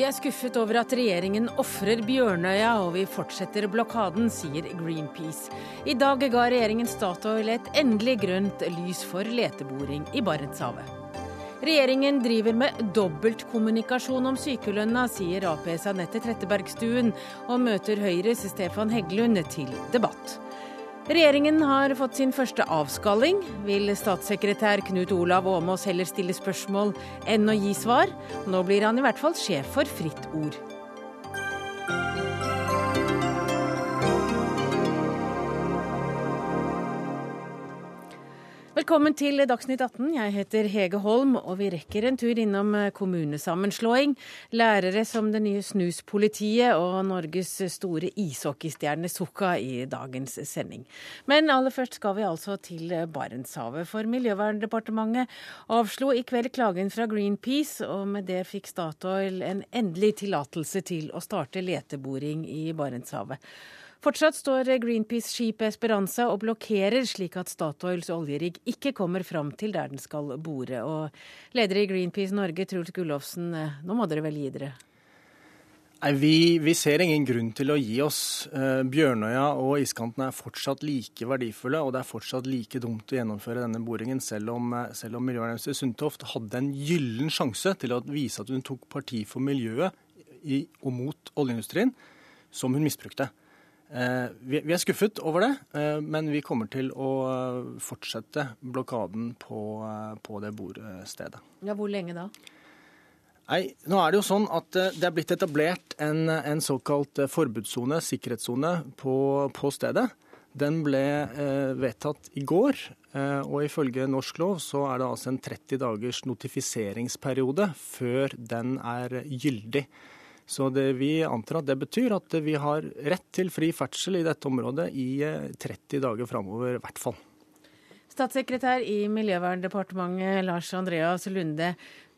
Vi er skuffet over at regjeringen ofrer Bjørnøya, og vi fortsetter blokaden, sier Greenpeace. I dag ga regjeringen Statoil et endelig grønt lys for leteboring i Barentshavet. Regjeringen driver med dobbeltkommunikasjon om sykelønna, sier Aps Anette Trettebergstuen, og møter Høyres Stefan Heggelund til debatt. Regjeringen har fått sin første avskalling. Vil statssekretær Knut Olav Åmås heller stille spørsmål enn å gi svar? Nå blir han i hvert fall sjef for Fritt Ord. Velkommen til Dagsnytt 18. Jeg heter Hege Holm, og vi rekker en tur innom eh, kommunesammenslåing, lærere som det nye snuspolitiet og Norges store ishockeystjerne Sukka i dagens sending. Men aller først skal vi altså til Barentshavet, for Miljøverndepartementet avslo i kveld klagen fra Greenpeace, og med det fikk Statoil en endelig tillatelse til å starte leteboring i Barentshavet. Fortsatt står Greenpeace-skipet Esperanza og blokkerer, slik at Statoils oljerigg ikke kommer fram til der den skal bore. Og leder i Greenpeace Norge, Truls Gullofsen, nå må dere vel gi dere? Nei, vi, vi, ser ingen grunn til å gi oss. Eh, Bjørnøya og iskanten er fortsatt like verdifulle, og det er fortsatt like dumt å gjennomføre denne boringen, selv om, eh, selv om miljøvernminister Sundtoft hadde en gyllen sjanse til å vise at hun tok parti for miljøet i, og mot oljeindustrien, som hun misbrukte. Eh, vi er skuffet over det, eh, men vi kommer til å eh, fortsette blokaden på, på det bordstedet. Ja, Hvor lenge da? Nei, nå er Det jo sånn at det er blitt etablert en, en såkalt forbudssone, sikkerhetssone, på, på, stedet. Den ble eh, vedtatt i går, eh, og ifølge norsk lov så er det altså en 30 dagers notifiseringsperiode før den er gyldig. Så det, vi antar at det betyr at vi har rett til fri ferdsel i dette området i 30 eh, dager framover, i hvert fall. Statssekretær i Miljøverndepartementet Lars Andreas Lunde.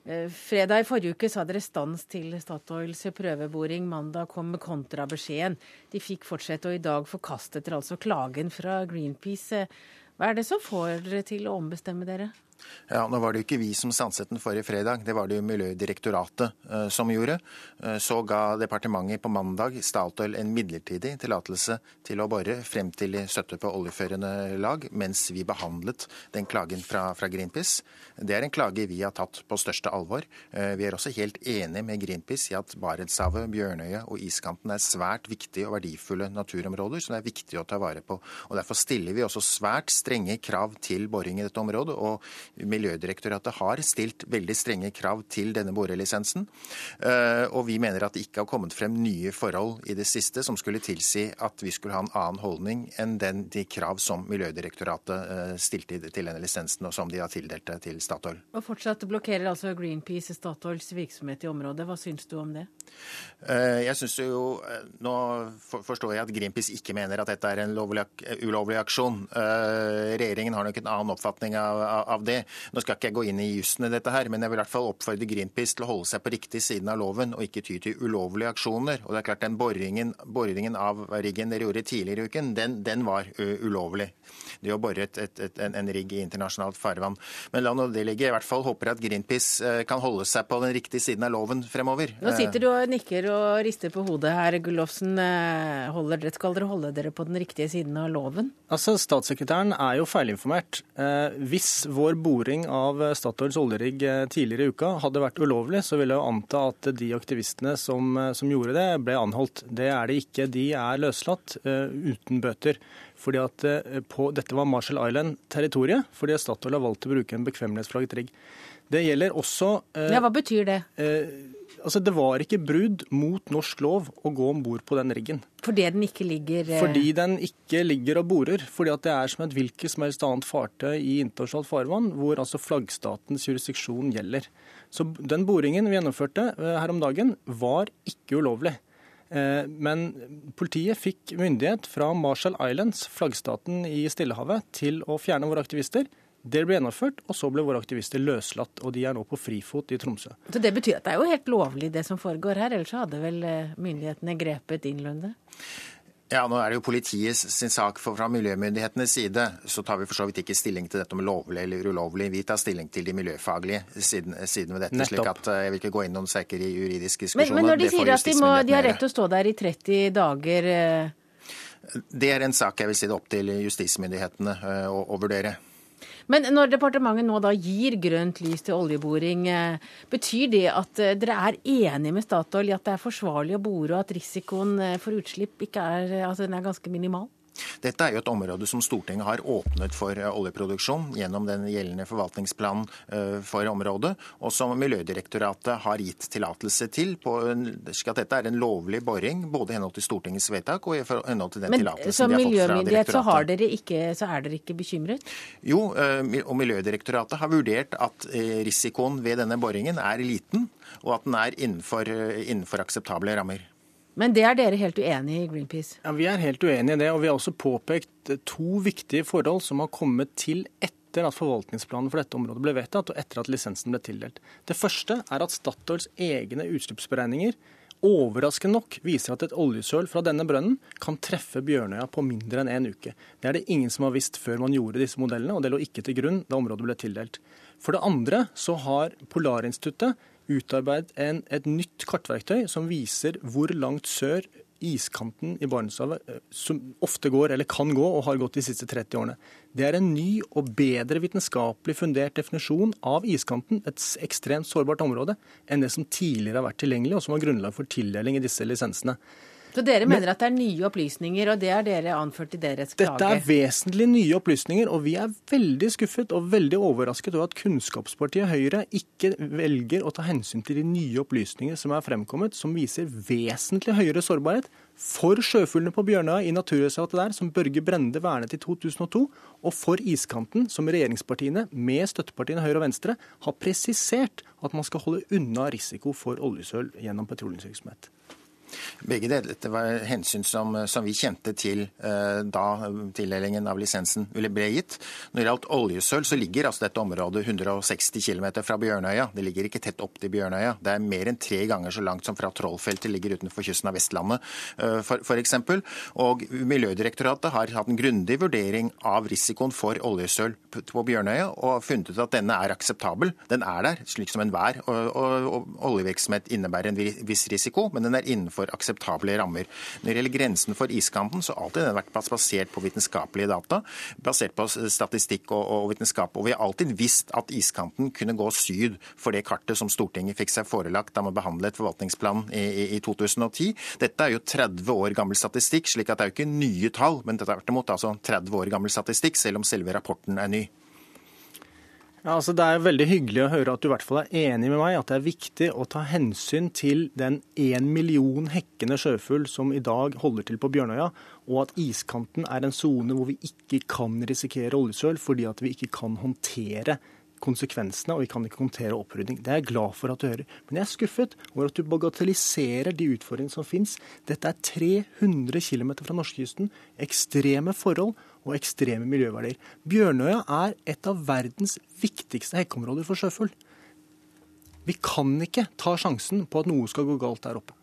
Eh, fredag i forrige uke sa dere stans til Statoils prøveboring. Mandag kom kontrabeskjeden. De fikk fortsette, og i dag forkastet dere altså klagen fra Greenpeace. Hva er det som får dere til å ombestemme dere? Ja, Nå var det jo ikke vi som stanset den forrige fredag, det var det jo Miljødirektoratet uh, som gjorde. Uh, så ga departementet på mandag Statoil en midlertidig tillatelse til å bore frem til de støtte på oljeførende lag, mens vi behandlet den klagen fra, fra, Greenpeace. Det er en klage vi har tatt på største alvor. Uh, vi er også helt enig med Greenpeace i at Barentshavet, Bjørnøya og iskanten er svært viktige og verdifulle naturområder som det er viktig å ta vare på. Og Derfor stiller vi også svært strenge krav til boring i dette området. og Miljødirektoratet har stilt veldig strenge krav til denne borelisensen. Eh, og vi mener at det ikke har kommet frem nye forhold i det siste som skulle tilsi at vi skulle ha en annen holdning enn den, de krav som Miljødirektoratet eh, stilte til denne lisensen, og som de har tildelt til Statoil. Og Fortsatt blokkerer altså Greenpeace Statoils virksomhet i området. Hva syns du om det? Eh, jeg synes jo, Nå forstår jeg at Greenpeace ikke mener at dette er en lovlig, ulovlig aksjon. Regjeringen har nok en annen oppfatning av, av det. Nå skal ikke jeg gå inn i jussen i dette her, men jeg vil i hvert fall oppfordre Greenpeace til å holde seg på riktig siden av loven og ikke ty til ulovlige aksjoner. Og det er klart den boringen, boringen av riggen dere gjorde tidligere i uken, den, den var ulovlig. Det å bore et, et, et, en, en, rigg i internasjonalt farvann. Men la nå det ligge. I hvert fall håper jeg at Greenpeace kan holde seg på den riktige siden av loven fremover. Nå sitter du og nikker og rister på hodet her, Gullofsen. Holder, skal dere holde dere på den riktige siden av loven? Altså, Statssekretæren er jo feilinformert. Eh, hvis vår boring boring av Statoils oljerigg eh, tidligere i uka hadde vært ulovlig, så ville jeg anta at de aktivistene som, eh, som, gjorde det, ble anholdt. Det er de ikke. De er løslatt uh, uten bøter. Fordi at uh, på, Dette var Marshall Island-territoriet, fordi Statoil har valgt å bruke en bekvemmelighetsflagget rigg. Det gjelder også uh, Ja, Hva betyr det? Altså, Det var ikke brudd mot norsk lov å gå om bord på den riggen. Fordi den ikke ligger eh... Fordi den ikke ligger og borer. Fordi at det er som et hvilket som helst annet fartøy i internasjonalt farvann, hvor altså flaggstatens jurisdiksjon gjelder. Så den boringen vi gjennomførte eh, her om dagen, var ikke ulovlig. Eh, men politiet fikk myndighet fra Marshall Islands, flaggstaten i Stillehavet, til å fjerne våre aktivister. Det ble gjennomført, og så ble våre aktivister løslatt. Og de er nå på frifot i Tromsø. Så Det betyr at det er jo helt lovlig det som foregår her, ellers hadde vel eh, myndighetene grepet inn, Lunde? Ja, nå er det jo politiet sin sak. for Fra miljømyndighetenes side så tar vi for så vidt ikke stilling til dette om lovlig eller ulovlig. Vi tar stilling til de miljøfaglige siden, siden ved dette. Nettopp. slik at Jeg vil ikke gå inn noen sterkere juridiske diskusjoner. Men, men når de sier at de, må, de har rett til å stå der i 30 dager Det er en sak jeg vil si det opp til justismyndighetene å, å vurdere. Men når departementet nå da gir grønt lys til oljeboring, eh, betyr det at eh, dere er enige med Statoil i at det er forsvarlig å bore, og at risikoen eh, for utslipp er, altså er ganske minimal? Dette er jo et område som Stortinget har åpnet for eh, oljeproduksjon gjennom den gjeldende forvaltningsplanen eh, for området, og som Miljødirektoratet har gitt tillatelse til, på, slik at dette er en lovlig boring både i henhold til Stortingets vedtak og i henhold til den tillatelsen de har fått fra direktoratet. Men som miljømyndighet så, så er dere ikke bekymret? Jo, eh, og Miljødirektoratet har vurdert at risikoen ved denne boringen er liten, og at den er innenfor, innenfor akseptable rammer. Men det er dere helt uenig i Greenpeace? Ja, Vi er helt uenig i det. Og vi har også påpekt to viktige forhold som har kommet til etter at forvaltningsplanen for dette området ble vedtatt, og etter at lisensen ble tildelt. Det første er at Statoils egne utslippsberegninger overraskende nok viser at et oljesøl fra denne brønnen kan treffe Bjørnøya på mindre enn en uke. Det er det ingen som har visst før man gjorde disse modellene, og det lå ikke til grunn da området ble tildelt. For det andre så har Polarinstituttet utarbeidet en, et nytt kartverktøy som viser hvor langt sør iskanten i Barentshavet eh, som ofte går, eller kan gå, og har gått de siste 30 årene. Det er en ny og bedre vitenskapelig fundert definisjon av iskanten, et ekstremt sårbart område, enn det som tidligere har vært tilgjengelig, og som var grunnlag for tildeling i disse lisensene. Så dere mener Men, at det er nye opplysninger, og det er dere anført i deres klage? Dette er vesentlig nye opplysninger, og vi er veldig skuffet og veldig overrasket over at Kunnskapspartiet Høyre ikke velger å ta hensyn til de nye opplysningene som er fremkommet, som viser vesentlig høyere sårbarhet for sjøfuglene på Bjørnøya i naturreservatet der, som Børge Brende vernet i 2002, og for iskanten, som regjeringspartiene, med støttepartiene Høyre og Venstre, har presisert at man skal holde unna risiko for oljesøl gjennom petroleumsvirksomhet. Begge deler var hensyn som, som vi kjente til eh, da tildelingen av lisensen ble gitt. Når det gjaldt oljesøl, så ligger altså dette området 160 km fra Bjørnøya. Det ligger ikke tett opp til Bjørnøya. Det er mer enn tre ganger så langt som fra Trollfeltet ligger utenfor kysten av Vestlandet, eh, f.eks. Og Miljødirektoratet har hatt en grundig vurdering av risikoen for oljesøl på Bjørnøya, og funnet ut at denne er akseptabel. Den er der, slik som enhver. Oljevirksomhet innebærer en viss risiko, men den er innenfor innenfor akseptable rammer. Når det gjelder grensen for iskanten, så har alltid den vært basert på vitenskapelige data, basert på statistikk og, og vitenskap. Og vi har alltid visst at iskanten kunne gå syd for det kartet som Stortinget fikk seg forelagt da man behandlet forvaltningsplanen i, i, i 2010. Dette er jo 30 år gammel statistikk, slik at det er jo ikke nye tall, men er tvert imot altså 30 år gammel statistikk, selv om selve rapporten er ny. Ja, altså Det er veldig hyggelig å høre at du i hvert fall er enig med meg at det er viktig å ta hensyn til den én million hekkende sjøfugl som i dag holder til på Bjørnøya, og at iskanten er en sone hvor vi ikke kan risikere oljesøl fordi at vi ikke kan håndtere konsekvensene, og vi kan ikke håndtere opprydding. Det er jeg glad for at du hører. Men jeg er skuffet over at du bagatelliserer de utfordringene som finnes. Dette er 300 km fra norskekysten, ekstreme forhold og ekstreme miljøverdier. Bjørnøya er et av verdens viktigste hekkeområder for sjøfugl. Vi kan ikke ta sjansen på at noe skal gå galt der oppe.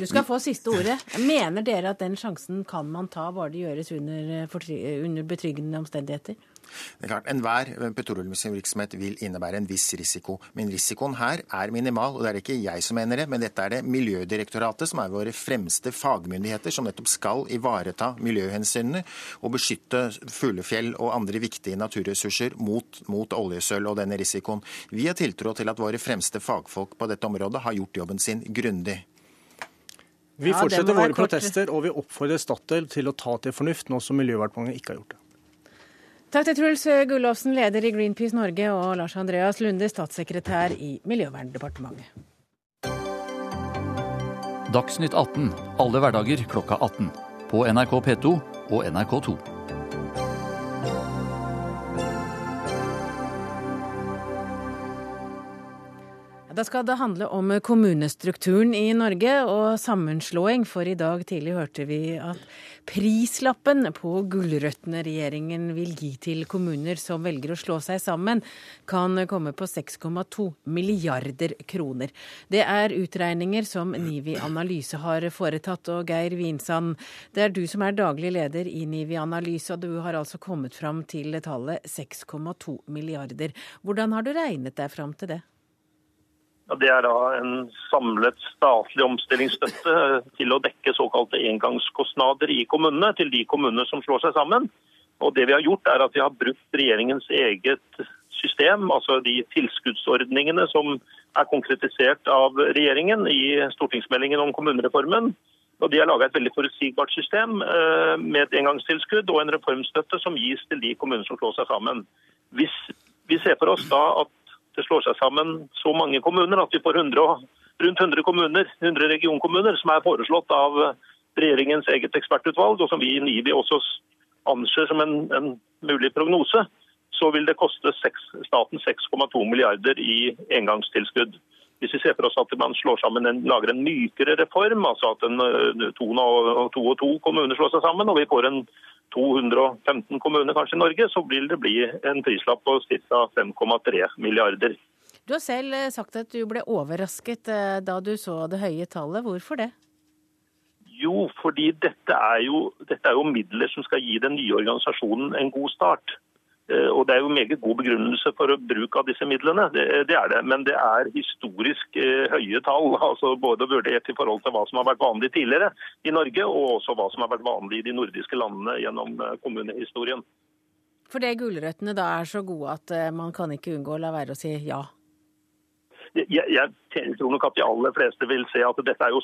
Du skal få siste ordet. Mener dere at den sjansen kan man ta, bare det gjøres under, under betryggende omstendigheter? Det er klart, Enhver petroleumsvirksomhet vil innebære en viss risiko. Men risikoen her er minimal. og Det er ikke jeg som mener det, men dette er det Miljødirektoratet, som er våre fremste fagmyndigheter, som nettopp skal ivareta miljøhensynene og beskytte fuglefjell og andre viktige naturressurser mot, mot oljesøl og denne risikoen. Vi har tiltro til at våre fremste fagfolk på dette området har gjort jobben sin grundig. Vi fortsetter ja, våre protester, og vi oppfordrer Statoil til å ta til fornuft, nå som Miljøverndepartementet ikke har gjort det. Takk til Truls Gullåsen, leder i Greenpeace Norge, og Lars Andreas Lunde, statssekretær i Miljøverndepartementet. Dagsnytt 18 alle hverdager klokka 18. På NRK P2 og NRK2. Da skal det handle om kommunestrukturen i Norge og sammenslåing, for i dag tidlig hørte vi at prislappen på gulrøttene regjeringen vil gi til kommuner som velger å slå seg sammen, kan komme på 6,2 milliarder kroner. Det er utregninger som Nivi Analyse har foretatt. Og Geir Winsand, det er du som er daglig leder i Nivi Analyse, og du har altså kommet fram til tallet 6,2 milliarder. Hvordan har du regnet deg fram til det? Det er da en samlet statlig omstillingsstøtte til å dekke såkalte engangskostnader i kommunene, til de kommunene som slår seg sammen. Og det Vi har gjort er at vi har brukt regjeringens eget system, altså de tilskuddsordningene som er konkretisert av regjeringen i stortingsmeldingen om kommunereformen. Og De har laga et veldig forutsigbart system eh, med et engangstilskudd og en reformstøtte som gis til de kommunene som slår seg sammen. Hvis vi ser for oss da at det slår seg sammen så mange kommuner at vi får 100, rundt 100 kommuner, 100 regionkommuner, som er foreslått av regjeringens eget ekspertutvalg, og som vi i NIBI også anser som en, en mulig prognose, så vil det koste 6, staten 6,2 milliarder i engangstilskudd. Hvis vi ser for oss at man slår sammen en, lager en mykere reform, altså at en, to, og to og to kommuner slår seg sammen, og vi får en 215 kommuner kanskje i Norge, så vil det bli en prislapp på ca. 5,3 milliarder. Du har selv eh, sagt at du ble overrasket eh, da du så det høye tallet. Hvorfor det? Jo, fordi dette er jo, dette er jo midler som skal gi den nye organisasjonen en god start. Eh, og Det er jo meget god begrunnelse for bruk av disse midlene, det, det er det. Men det er historisk eh, høye tall. altså Både vurdert i forhold til hva som har vært vanlig tidligere i Norge, og også hva som har vært vanlig i de nordiske landene gjennom kommunehistorien. kommunehistorien. Fordi gulrøttene da er så gode at man kan ikke unngå å la være å si ja? Jeg, tror nok at de aller fleste vil se at dette er jo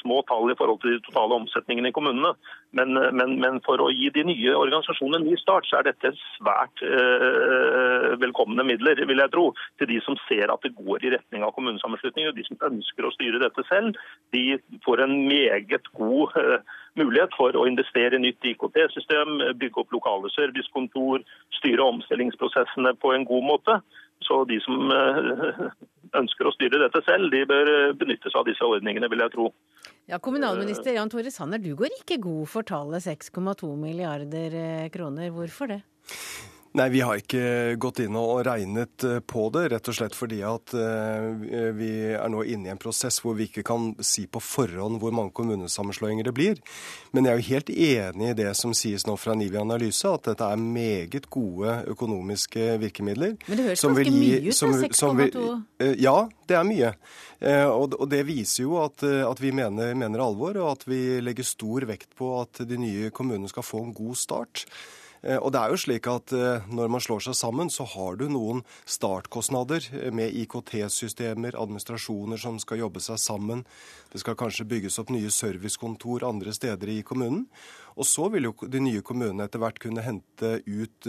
små tall i forhold til de totale omsetningene i kommunene. Men, men, men for å gi de nye organisasjonene en ny start, så er dette svært øh, velkomne midler, vil jeg tro. Til de som ser at det går i retning av kommunesammenslutninger. De som ønsker å styre dette selv, de får en meget god øh, mulighet for å investere i nytt IKT-system, bygge opp lokale servicekontor, styre omstillingsprosessene på en god måte. Så de som øh, ønsker å styre dette selv, de bør eh, benytte seg av disse ordningene, vil jeg tro. Ja, Kommunalminister Jan Tore Sanner, du går ikke god for tallet 6,2 milliarder eh, kroner. Hvorfor det? Nei, vi har ikke gått inn og regnet eh, på det, rett og slett fordi at eh, vi er nå inne i en prosess hvor vi ikke kan si på forhånd hvor mange kommunesammenslåinger det blir. Men jeg er jo helt enig i det som sies nå fra Nivi Analyse, at dette er meget gode økonomiske virkemidler. Men det høres ganske mye ut, til 6,2? Eh, ja, det er mye. Og det viser jo at, at vi mener, mener alvor, og at vi legger stor vekt på at de nye kommunene skal få en god start. Eh, og det er jo slik at eh, Når man slår seg sammen, så har du noen startkostnader eh, med IKT-systemer, administrasjoner som skal jobbe seg sammen. Det skal kanskje bygges opp nye servicekontor andre steder i kommunen. Og så vil jo de nye kommunene etter hvert kunne hente ut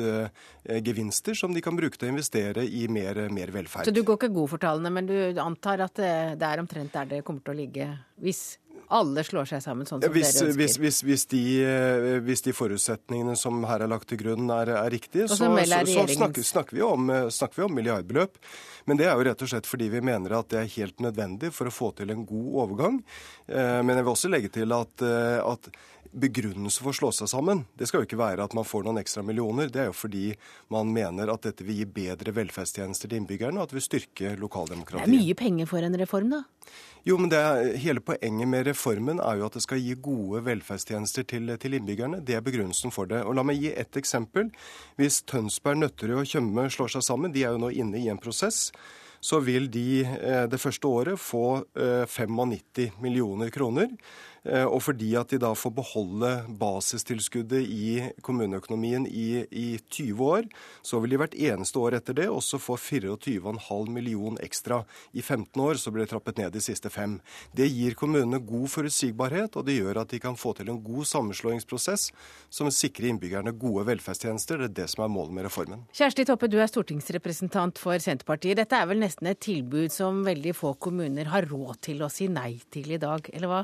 gevinster som de kan bruke til å investere i mer, mer velferd. Så du går ikke god for tallene, men du antar at det, er omtrent der det kommer til å ligge hvis alle slår seg sammen sånn som hvis, dere ønsker? Hvis, hvis, hvis, de, eh, hvis, de, forutsetningene som her er lagt til grunn er, er riktige, så, så, så snakker, snakker, vi om, eh, snakker, vi om, milliardbeløp. Men det er jo rett og slett fordi vi mener at det er helt nødvendig for å få til en god overgang. Eh, men jeg vil også legge til at, at begrunnelse for å slå seg sammen, det skal jo ikke være at man får noen ekstra millioner. Det er jo fordi man mener at dette vil gi bedre velferdstjenester til innbyggerne, og at det vil styrke lokaldemokratiet. Det er mye penger for en reform, da? Jo, men er, Hele poenget med reformen er jo at det skal gi gode velferdstjenester til, til, innbyggerne. Det er begrunnelsen for det. Og La meg gi ett eksempel. Hvis Tønsberg, Nøtterøy og Tjøme slår seg sammen, de er jo nå inne i en prosess, så vil de eh, det første året få 95 eh, millioner kroner. Eh, og fordi at de da får beholde basistilskuddet i kommuneøkonomien i, i 20 år, så vil de hvert eneste år etter det også få 24,5 million ekstra. I 15 år så blir det trappet ned de siste fem. Det gir kommunene god forutsigbarhet, og det gjør at de kan få til en god sammenslåingsprosess som sikrer innbyggerne gode velferdstjenester. Det er det som er målet med reformen. Kjersti Toppe, du er stortingsrepresentant for Senterpartiet. Dette er vel nesten et tilbud som veldig få kommuner har råd til å si nei til i dag, eller hva?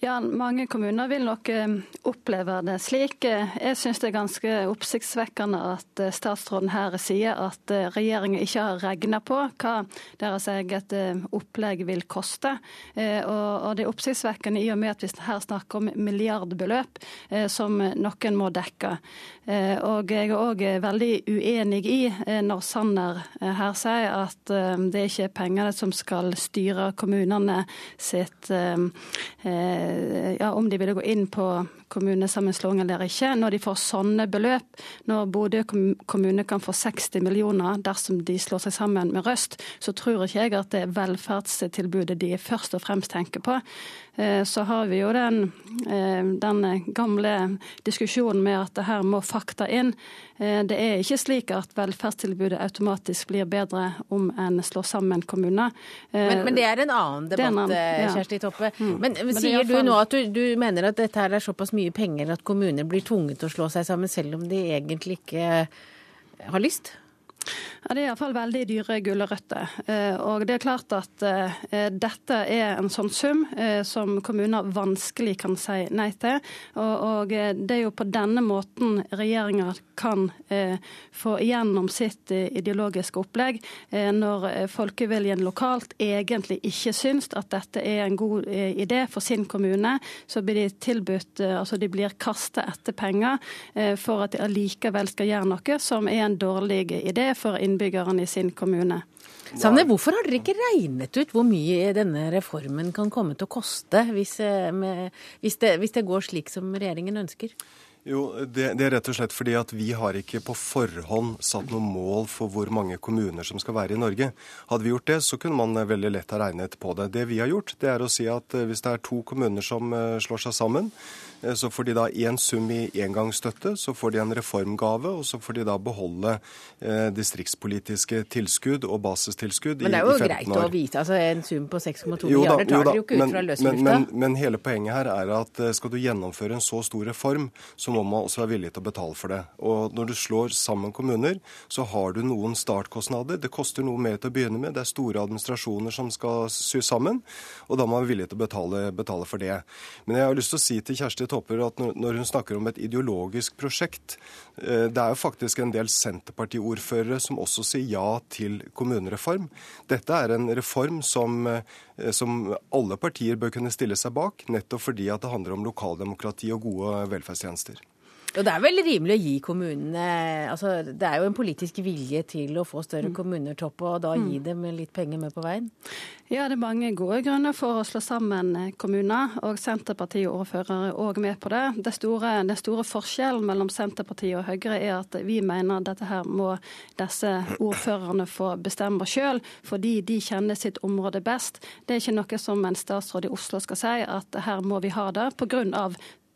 Ja, Mange kommuner vil nok eh, oppleve det slik. Jeg syns det er ganske oppsiktsvekkende at eh, statsråden her sier at eh, regjeringen ikke har regna på hva deres eget opplegg vil koste. Og det er oppsiktsvekkende i og med at vi her snakker om milliardbeløp som noen må dekke. Og jeg er òg veldig uenig i når Sanner her sier at det ikke er pengene som skal styre kommunene sitt Eh, ja, om de ville gå inn på kommunesammenslåing eller ikke, når de får sånne beløp. Når Bodø kommune kan få 60 millioner dersom de slår seg sammen med Røst, så tror ikke jeg at det er velferdstilbudet de først og fremst tenker på. Eh, så har vi jo den, eh, den gamle diskusjonen med at det her må fakta inn. Eh, det er ikke slik at velferdstilbudet automatisk blir bedre om en slår sammen kommuner. Men, men det er en annen debatt, en annen, ja. Kjersti Toppe. Mm. Men, men sier du nå at du, du, mener at dette her er såpass mye penger at kommuner blir tvunget til å slå seg sammen, selv om de egentlig ikke har lyst? Ja, Det er iallfall veldig dyre gulrøtter. Eh, og det er klart at eh, dette er en sånn sum eh, som kommuner vanskelig kan si nei til. Og det er jo på denne måten regjeringa kan få igjennom sitt ideologiske opplegg. Når folkeviljen lokalt egentlig ikke syns at dette er en god idé for sin kommune, så blir de tilbudt Altså de blir kasta etter penger for at de allikevel skal gjøre noe som er en dårlig idé for innbyggerne i sin kommune. Sanne, hvorfor har dere ikke regnet ut hvor mye denne reformen kan komme til å koste, hvis, eh, med, hvis, det, hvis det går slik som regjeringen ønsker? Jo, det, det, er rett og slett fordi at vi har ikke på forhånd satt noe mål for hvor mange kommuner som skal være i Norge. Hadde vi gjort det, så kunne man veldig lett ha regnet på det. Det vi har gjort, det er å si at eh, hvis det er to kommuner som eh, slår seg sammen, så får de da én sum i engangsstøtte, så får de en reformgave, og så får de da beholde eh, distriktspolitiske tilskudd og basistilskudd i 15 år. Men det er jo greit å vite. altså En sum på 6,2 milliarder tar dere jo ikke ut fra løse. Men, men, men hele poenget her er at skal du gjennomføre en så stor reform, så må må man også være villig til å betale for det. Og når du slår sammen kommuner, så har du noen startkostnader. Det koster noe mer til å begynne med. Det er store administrasjoner som skal sy sammen, og da må man være villig til å betale, betale, for det. Men jeg har lyst til å si til Kjersti Topper at når hun snakker om et ideologisk prosjekt, eh, det er jo faktisk en del Senterparti-ordførere som også sier ja til kommunereform. Dette er en reform som eh, som alle partier bør kunne stille seg bak, nettopp fordi at det handler om lokaldemokrati og gode velferdstjenester. Og det er vel rimelig å gi kommunene altså Det er jo en politisk vilje til å få større mm. kommuner topp, og da gi mm. dem litt penger med på veien? Ja, det er mange gode grunner for å slå sammen eh, kommuner, og Senterparti-ordførere er òg med på det. Det store, den store forskjellen mellom Senterpartiet og Høyre er at vi mener dette her må disse ordførerne få bestemme sjøl, fordi de kjenner sitt område best. Det er ikke noe som en statsråd i Oslo skal si, at her må vi ha det, pga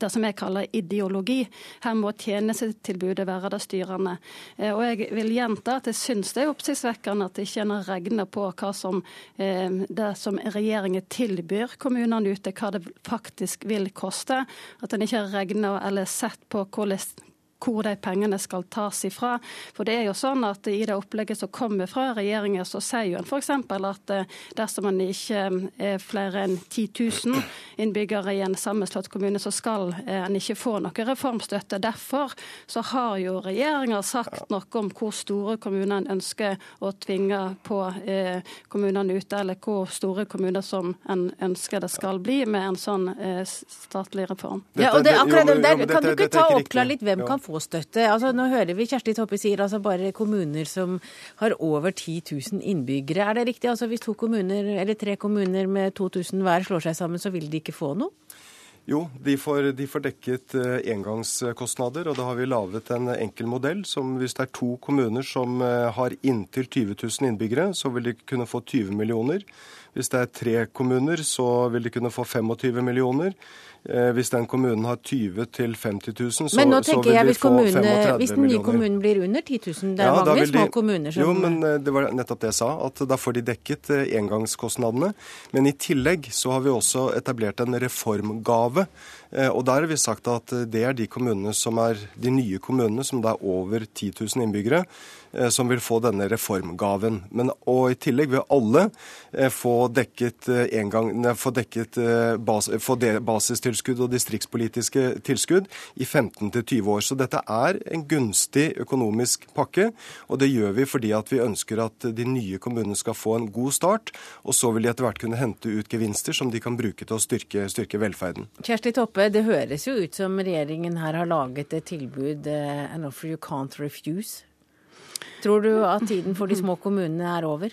det som jeg kaller ideologi. Her må tjenestetilbudet være det styrende. Eh, og jeg vil gjenta at jeg syns det er oppsiktsvekkende at ikke en har på hva som eh, det som regjeringen tilbyr kommunene ute, hva det faktisk vil koste. At en ikke har regna eller sett på hvordan hvor de pengene skal tas ifra. For det er jo sånn at I det opplegget som kommer fra regjeringen, så sier jo en f.eks. at eh, dersom man ikke eh, er flere enn 10 000 innbyggere i en sammenslått kommune, så skal eh, en ikke få noe reformstøtte. Derfor så har jo regjeringa sagt noe om hvor store kommuner en ønsker å tvinge på kommunene ute, eller hvor store kommuner som en ønsker det skal bli med en sånn statlig reform. Ja, og det, akkurat, der, Kan du ikke ta oppklare litt hvem kan få få støtte. Altså, nå hører vi Kjersti Toppe sier altså bare kommuner som har over 10 000 innbyggere. Er det riktig? Altså Hvis to kommuner, eller tre kommuner med 2000 hver slår seg sammen, så vil de ikke få noe? Jo, de får, de får, dekket eh, engangskostnader, og da har vi laget en enkel modell som hvis det er to kommuner som eh, har inntil 20 000 innbyggere, så vil de kunne få 20 millioner. Hvis det er tre kommuner, så vil de kunne få 25 millioner. Eh, hvis den kommunen har 20 til 50 000, så, men nå så vil jeg, de hvis, få kommune, 35 hvis den nye millioner. kommunen blir under 10 000, det er Ja, mange små de- kommuner som Jo, men eh, det var nettopp det jeg sa, at da får de dekket eh, engangskostnadene. Men i tillegg så har vi også etablert en reformgave. Eh, Og der har vi sagt at eh, det er de kommunene som er de nye kommunene, som det er over 10 000 innbyggere, eh, som vil få denne reformgaven. Men, og i tillegg vil alle få dekket, eh, en gang, få dekket bas, få basistilskudd og distriktspolitiske tilskudd i 15-20 år. Så dette er en gunstig økonomisk pakke, og det gjør vi fordi at vi ønsker at de nye kommunene skal få en god start, og så vil de etter hvert kunne hente ut gevinster som de kan bruke til å styrke, styrke velferden. Kjersti Toppe, det høres jo ut som regjeringen her har laget et tilbud, eh, an offer you can't refuse. Tror du at tiden for de små kommunene er over?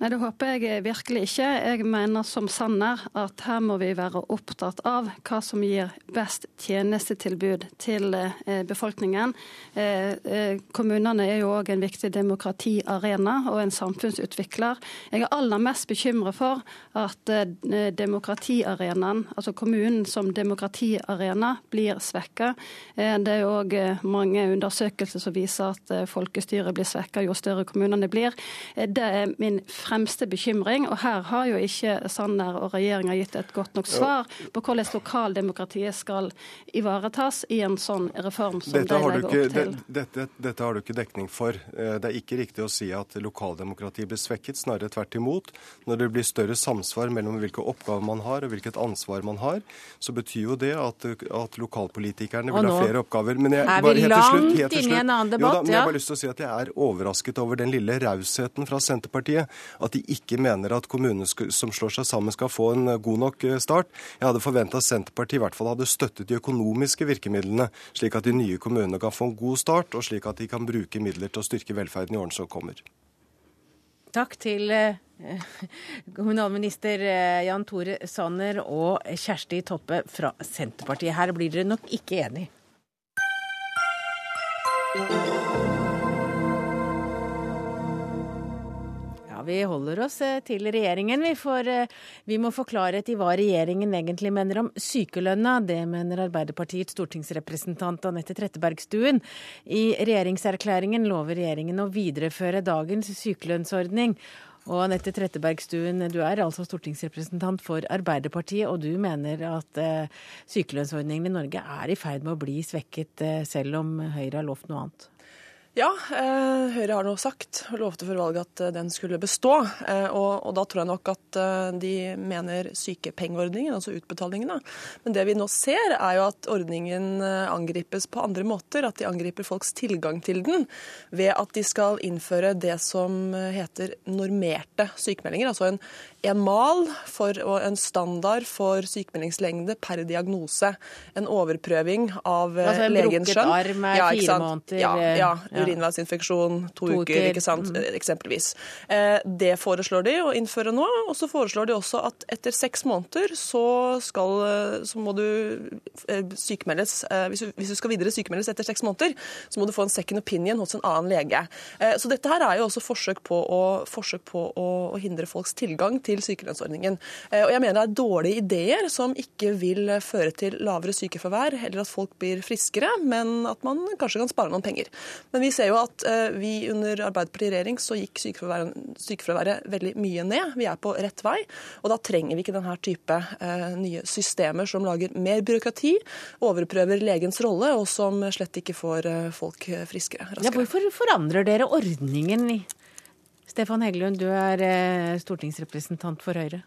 Nei, Det håper jeg virkelig ikke. Jeg mener som Sanner at her må vi være opptatt av hva som gir best tjenestetilbud til eh, befolkningen. Eh, eh, kommunene er jo òg en viktig demokratiarena og en samfunnsutvikler. Jeg er aller mest bekymret for at demokratiarenaen, altså kommunen som demokratiarena, blir svekka. Det er òg mange undersøkelser som viser at folkestyret blir svekka jo større kommunene blir. Det er min fremste bekymring. Og her har jo ikke Sanner og regjeringa gitt et godt nok svar på hvordan lokaldemokratiet skal ivaretas i en sånn reform som Dette de legger ikke, opp til. det- dette, dette har du ikke dekning for. Eh, Det er ikke riktig å si at lokaldemokratiet blir svekket, snarere tvert imot. Når det blir større samsvar mellom hvilke oppgaver man har og hvilket ansvar man har, så betyr jo det at, at lokalpolitikerne vil ha flere oppgaver. Men jeg, er vi helt til slutt- langt helt inne i en annen annen Jo da, debatt, men jeg har bare lyst til å si at jeg er overrasket over den lille rausheten fra Senterpartiet. At de ikke mener at kommuner som slår seg sammen skal få en eh, god nok eh, start. Jeg hadde forventa at Senterpartiet i hvert fall hadde støttet de økonomiske virkemidlene, slik at de nye kommunene kan få en god start, og slik at de kan bruke midler til å styrke velferden i årene som kommer. Takk til eh, kommunalminister Jan Tore Sanner og Kjersti Toppe fra Senterpartiet. Her blir dere nok ikke enig. Vi holder oss eh, til regjeringen. Vi, får, eh, vi må få klarhet i hva regjeringen egentlig mener om sykelønna. Det mener Arbeiderpartiets stortingsrepresentant Anette Trettebergstuen. I regjeringserklæringen lover regjeringen å videreføre dagens sykelønnsordning. Og Anette Trettebergstuen, du er altså stortingsrepresentant for Arbeiderpartiet, og du mener at eh, sykelønnsordningen i Norge er i ferd med å bli svekket, selv om Høyre har lovt noe annet? Ja, eh, Høyre har nå sagt og lovte før valget at eh, den skulle bestå. Eh, og, og da tror jeg nok at de mener sykepengeordningen, altså utbetalingene. Men det vi nå ser, er jo at ordningen angripes på andre måter. At de angriper folks tilgang til den ved at de skal innføre det som heter normerte sykemeldinger. Altså en, en mal for, og en standard for sykemeldingslengde per diagnose. En overprøving av eh, Altså en legens brukket skjønn. arm er fire måneder, ja, ja. Urinveisinfeksjon to, To uker, uker, mm. eksempelvis. Eh, det foreslår de å innføre nå, og så foreslår de også at etter seks måneder så, skal, eh, så må du eh, sykemeldes, eh, hvis du, hvis du skal videre sykemeldes etter seks måneder, så må du få en second opinion hos en annen lege. Eh, så dette her er jo også forsøk på å, forsøk på å, hindre folks tilgang til sykelønnsordningen. Eh, og jeg mener det er dårlige ideer som ikke vil eh, føre til lavere sykefravær, eller at folk blir friskere, men at man kanskje kan spare noen penger. Men vi ser jo at eh, vi under Arbeiderpartiet i regjering så gikk sykefraværet, sykefraværet veldig mye ned. Vi er på rett vei, og da trenger vi ikke denne type eh, nye systemer som lager mer byråkrati, overprøver legens rolle, og som slett ikke får eh, folk friskere Ja, hvorfor forandrer dere ordningen? Stefan Heggelund, du er eh, stortingsrepresentant for Høyre.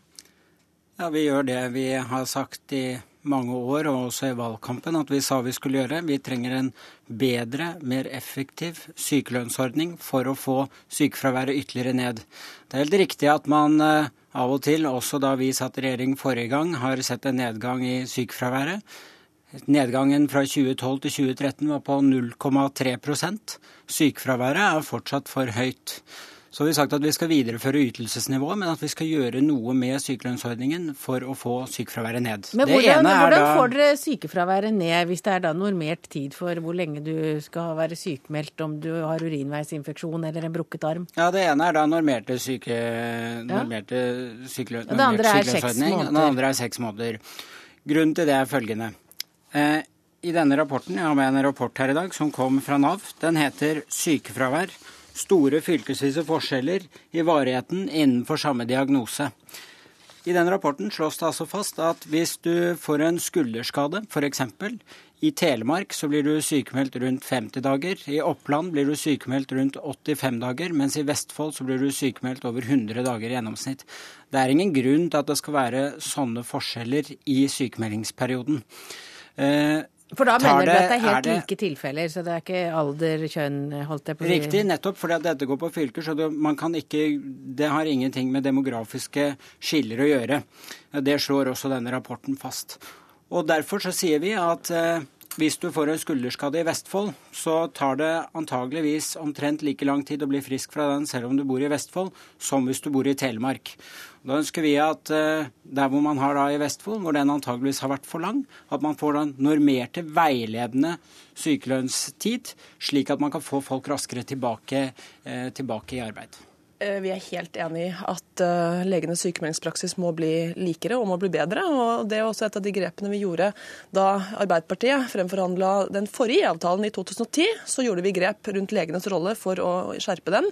Ja, Vi gjør det vi har sagt i mange år, og også i valgkampen, at vi sa vi skulle gjøre. Vi trenger en bedre, mer effektiv sykelønnsordning for å få sykefraværet ytterligere ned. Det er helt riktig at man eh, av og til, også da vi satt i regjering forrige gang, har sett en nedgang i sykefraværet. Nedgangen fra 2012 til 2013 var på 0,3% Sykefraværet er fortsatt for høyt. Så har vi sagt at vi skal videreføre ytelsesnivået, men at vi skal gjøre noe med sykelønnsordningen for å få sykefraværet ned. Men Det hvordan, ene er hvordan får dere sykefraværet ned hvis det er da normert tid for hvor lenge du skal være sykemeldt om du har urinveisinfeksjon eller en brukket arm? Ja, Det ene er da normerte, syke, normerte sykelø, normert det andre er sykelønnsordning, og. Det andre er seks måneder. Grunnen til det er følgende. Eh, I denne rapporten, Jeg har med en rapport her i dag som kom fra Nav. Den heter 'Sykefravær. Store fylkesvise forskjeller i varigheten innenfor samme diagnose'. I den rapporten slås det altså fast at hvis du får en skulderskade, f.eks. I Telemark så blir du sykemeldt rundt 50 dager. I Oppland blir du sykemeldt rundt 85 dager, mens i Vestfold så blir du sykemeldt over 100 dager i gjennomsnitt. Det er ingen grunn til at det skal være sånne forskjeller i sykemeldingsperioden. Eh, for da mener du at det er helt er det, like tilfeller, så det er ikke alder, kjønn, holdt jeg på? Riktig, nettopp fordi at dette går på fylker, så det, man kan ikke, det har ingenting med demografiske skiller å gjøre. Det slår også denne rapporten fast. Og Derfor så sier vi at eh, hvis du får en skulderskade i Vestfold, så tar det antageligvis omtrent like lang tid å bli frisk fra den selv om du bor i Vestfold, som hvis du bor i Telemark. Da ønsker vi at uh, der hvor man har da i Vestfold, hvor den antageligvis har vært for lang, at man får den normerte, veiledende sykelønnstid, slik at man kan få folk raskere tilbake, uh, tilbake i arbeid. Eh, vi er helt enig i at uh, legenes sykemeldingspraksis må bli likere og må bli bedre. og Det er også et av de grepene vi gjorde da Arbeiderpartiet fremforhandla den forrige avtalen i 2010. Så gjorde vi grep rundt legenes rolle for å skjerpe den.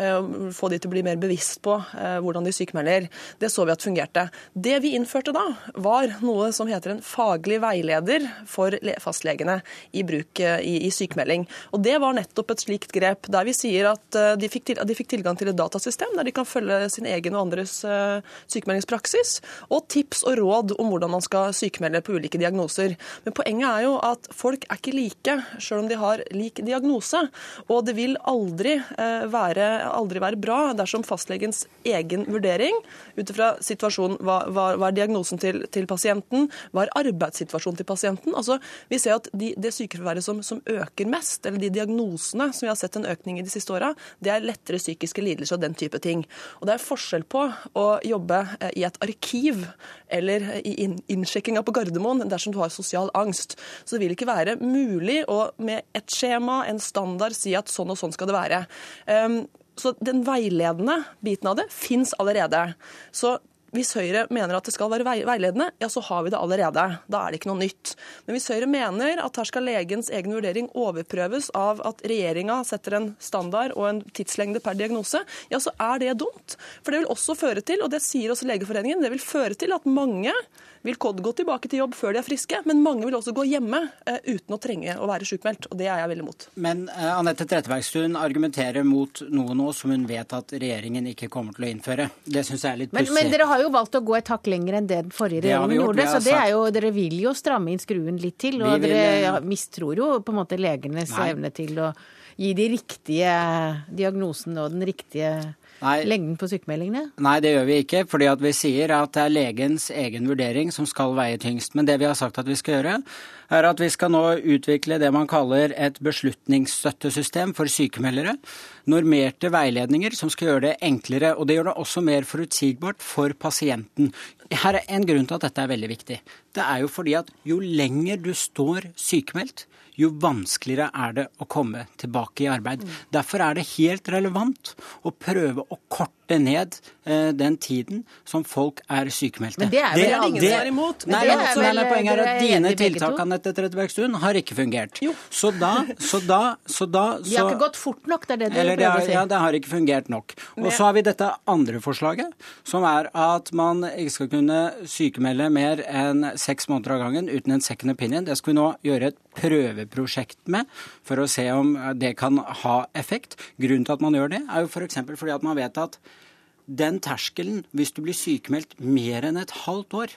Uh, få de til å bli mer bevisst på hvordan de sykemelder. Det så vi at fungerte. Det vi innførte da, var noe som heter en faglig veileder for fastlegene i bruk i, sykemelding. Og Det var nettopp et slikt grep der vi sier at de fikk tilgang til et data datasystem der de kan følge sin egen og andres eh, sykemeldingspraksis, og tips og råd om hvordan man skal sykemelde på ulike diagnoser. Men poenget er jo at folk er ikke like, selv om de har lik diagnose. Og det vil aldri eh, være, aldri være bra dersom fastlegens egen vurdering ut ifra situasjonen hva, hva, hva, er diagnosen til, til, pasienten, hva er arbeidssituasjonen til pasienten. Altså, vi ser at de, Det sykefraværet som, som, øker mest, eller de diagnosene som vi har sett en økning i de siste åra, det er lettere psykiske lidelser og den type ting. Og Det er forskjell på å jobbe eh, i et arkiv eller i innsjekkinga på Gardermoen dersom du har sosial angst. Så det vil ikke være mulig å med et skjema, en standard, si at sånn og sånn skal det være. Ehm, så den veiledende biten av det fins allerede. Så hvis Høyre mener at det skal være veiledende, ja, så har vi det allerede. Da er det ikke noe nytt. Men hvis Høyre mener at her skal legens egen vurdering overprøves av at regjeringa setter en standard og en tidslengde per diagnose, ja, så er det dumt. For det vil også føre til, og det sier også Legeforeningen, det vil føre til at mange vil gå tilbake til jobb før de er friske, men mange vil også gå hjemme eh, uten å trenge å være sykmeldt. Og det er jeg veldig mot. Men uh, Anette Trettebergstuen argumenterer mot noe nå som hun vet at regjeringen ikke kommer til å innføre. Det syns jeg er litt pussig. Men, men, dere har jo valgt å gå et hakk lenger enn det den forrige regjeringen gjort, gjorde. Så det er jo, dere vil jo stramme inn skruen litt til. Og vil, dere ja, mistror jo på en måte legenes nei. evne til å gi de riktige diagnosene og den riktige. Lengden på sykemeldingene? Nei, det gjør vi ikke. fordi vi sier at det er legens egen vurdering som skal veie tyngst. Men det vi har sagt at vi skal gjøre, er at vi skal nå utvikle det man kaller et beslutningsstøttesystem for sykemeldere. Normerte veiledninger som skal gjøre det enklere. Og det gjør det også mer forutsigbart for pasienten. Her er en grunn til at dette er veldig viktig. Det er jo fordi at jo lenger du står sykemeldt, jo vanskeligere er det å komme tilbake i arbeid. Derfor er det helt relevant å prøve å korte ned eh, den tiden som folk er sykemeldte. Men det er vel det, ingen det, som er imot? Nei, det er vel, poenget er at dine tiltak Annette Trettebergstuen, har ikke fungert. Jo. Så da, så da, så da så, De har ikke gått fort nok, det er det du prøver å si? Ja, det har ikke fungert nok. Og så har vi dette andre forslaget, som er at man ikke skal kunne sykemelde mer enn seks måneder av gangen uten en second opinion. Det skal vi nå gjøre et prøveprosjekt med for å se om det kan ha effekt. Grunnen til at man gjør det, er jo f.eks. For fordi at man vet at den terskelen, hvis du blir sykemeldt mer enn et halvt år,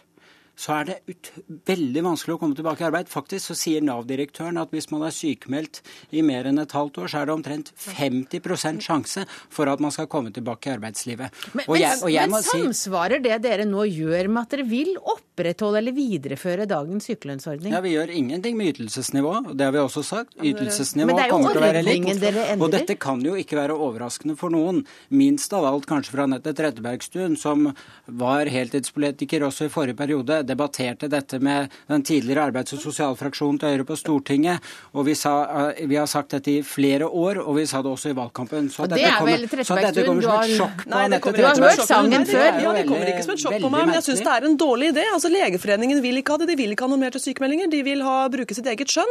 så er det ut, veldig vanskelig å komme tilbake i arbeid. Faktisk så sier Nav-direktøren at hvis man er sykemeldt i mer enn et halvt år, så er det omtrent 50% sjanse for at man skal komme tilbake i arbeidslivet. Men, jeg, men samsvarer det dere nå gjør med at dere vil opprettholde eller videreføre dagens sykelønnsordning? Ja, Vi gjør ingenting med ytelsesnivå. Det har vi også sagt. Ytelsesnivå kommer til å være likt. Og dette kan jo ikke være overraskende for noen. Minst av alt kanskje fra Anette Trettebergstuen, som var heltidspolitiker også i forrige periode debatterte dette med den tidligere arbeids- og sosialfraksjonen til Høyre på Stortinget. og vi, sa, eh, vi, har sagt dette i flere år, og vi sa det også i valgkampen. Så, dette, kommer, så dette kommer som et sjokk på Anette Trettebergstuen. Du har hørt sangen før. Ja, det kommer ikke som et sjokk på meg, men jeg syns det er en dårlig idé. Altså, Altså Legeforeningen vil ikke ha det. De vil ikke ha normerte sykemeldinger. De vil ha, bruke sitt eget skjønn.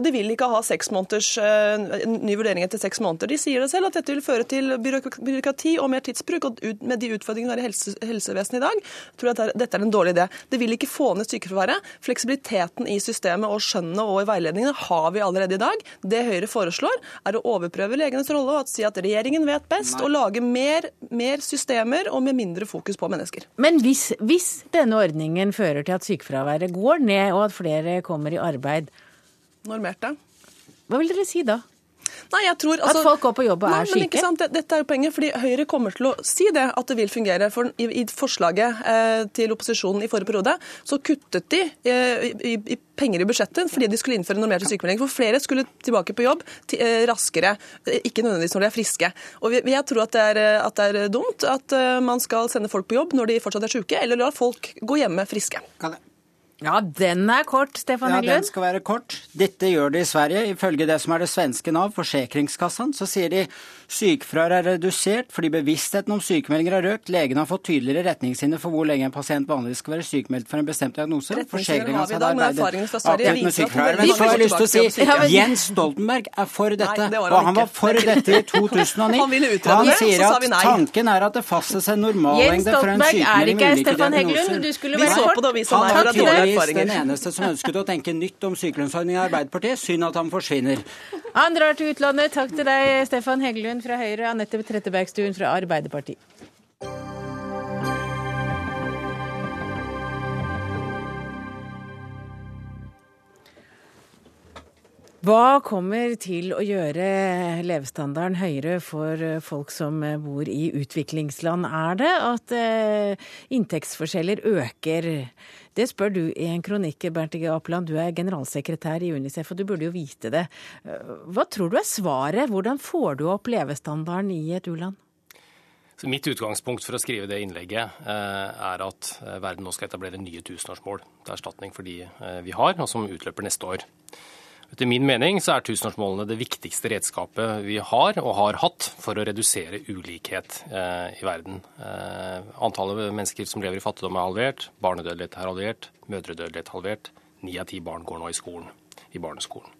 Og de vil ikke ha seks måneders uh, ny vurdering etter seks måneder. De sier det selv at dette vil føre til byråkrati og mer tidsbruk. Og ut, med de utfordringene vi har i helse, helsevesenet i dag, tror jeg at dette er en dårlig idé. Det vil ikke få ned sykefraværet. Fleksibiliteten i systemet og skjønnet og i veiledningene har vi allerede i dag. Det Høyre foreslår, er å overprøve legenes rolle og si at regjeringen vet best, Nei. og lage mer, mer, systemer og med mindre fokus på mennesker. Men hvis, hvis denne ordningen fører til at sykefraværet går ned, og at flere kommer i arbeid Normerte. Hva vil dere si da? Nei, jeg tror, altså, at folk går på jobb og nei, er syke? Men Dette er jo poenget, fordi Høyre kommer til å si det, at det vil fungere. For I, i forslaget eh, til opposisjonen i forrige periode så kuttet de eh, i, i, penger i budsjettet fordi de skulle innføre normerte sykemeldinger. For flere skulle tilbake på jobb til, eh, raskere, eh, ikke nødvendigvis når de er friske. Og vi, Jeg tror at det, er, eh, at det er dumt at man skal sende folk på jobb når de fortsatt er syke, eller la folk gå hjemme friske. Kan jeg ja, den er kort, Stefan Heggelund. Ja, den skal være kort. Dette gjør de i Sverige. Ifølge det som er det svenske Nav, Forsikringskassan, så sier de sykefraværet er redusert fordi bevisstheten om sykemeldinger har økt. Legene har fått tydeligere retningslinjer for hvor lenge en pasient vanligvis skal være sykemeldt for en bestemt diagnose. Forsikringa har arbeidet aktivt med sykefravær. Men så har jeg lyst til å si Jens Stoltenberg er for dette, Nei, og han var for dette i 2009. Han ville utrede det, sier at tanken er at det fastsettes en normallengde for en sykemelding med ulike diagnoser. Vi så på det, og vi sa nei, for det tydeligvis den eneste som ønsket å tenke nytt om sykelønnsordningen i Arbeiderpartiet. Synd at han forsvinner. Han drar til utlandet. Takk til deg, Stefan Heggelund fra Høyre, Anette Trettebergstuen fra Arbeiderpartiet. Hva kommer til å gjøre levestandarden høyere for folk som bor i utviklingsland? Er det at eh, inntektsforskjeller øker? Det spør du i en kronikk, Bernt G. Apeland. Du er generalsekretær i Unicef, og du burde jo vite det. Hva tror du er svaret? Hvordan får du opp levestandarden i et u-land? mitt utgangspunkt for å skrive det innlegget eh, er at eh, verden nå skal etablere nye tusenårsmål til erstatning for de eh, vi har, og som utløper neste år. Etter min mening så er tusenårsmålene det viktigste redskapet vi har og har hatt for å redusere ulikhet eh, i verden. Eh, antallet mennesker som lever i fattigdom er halvert, barnedødelighet er halvert, mødredødelighet halvert. Ni av ti barn går nå i skolen, i barneskolen.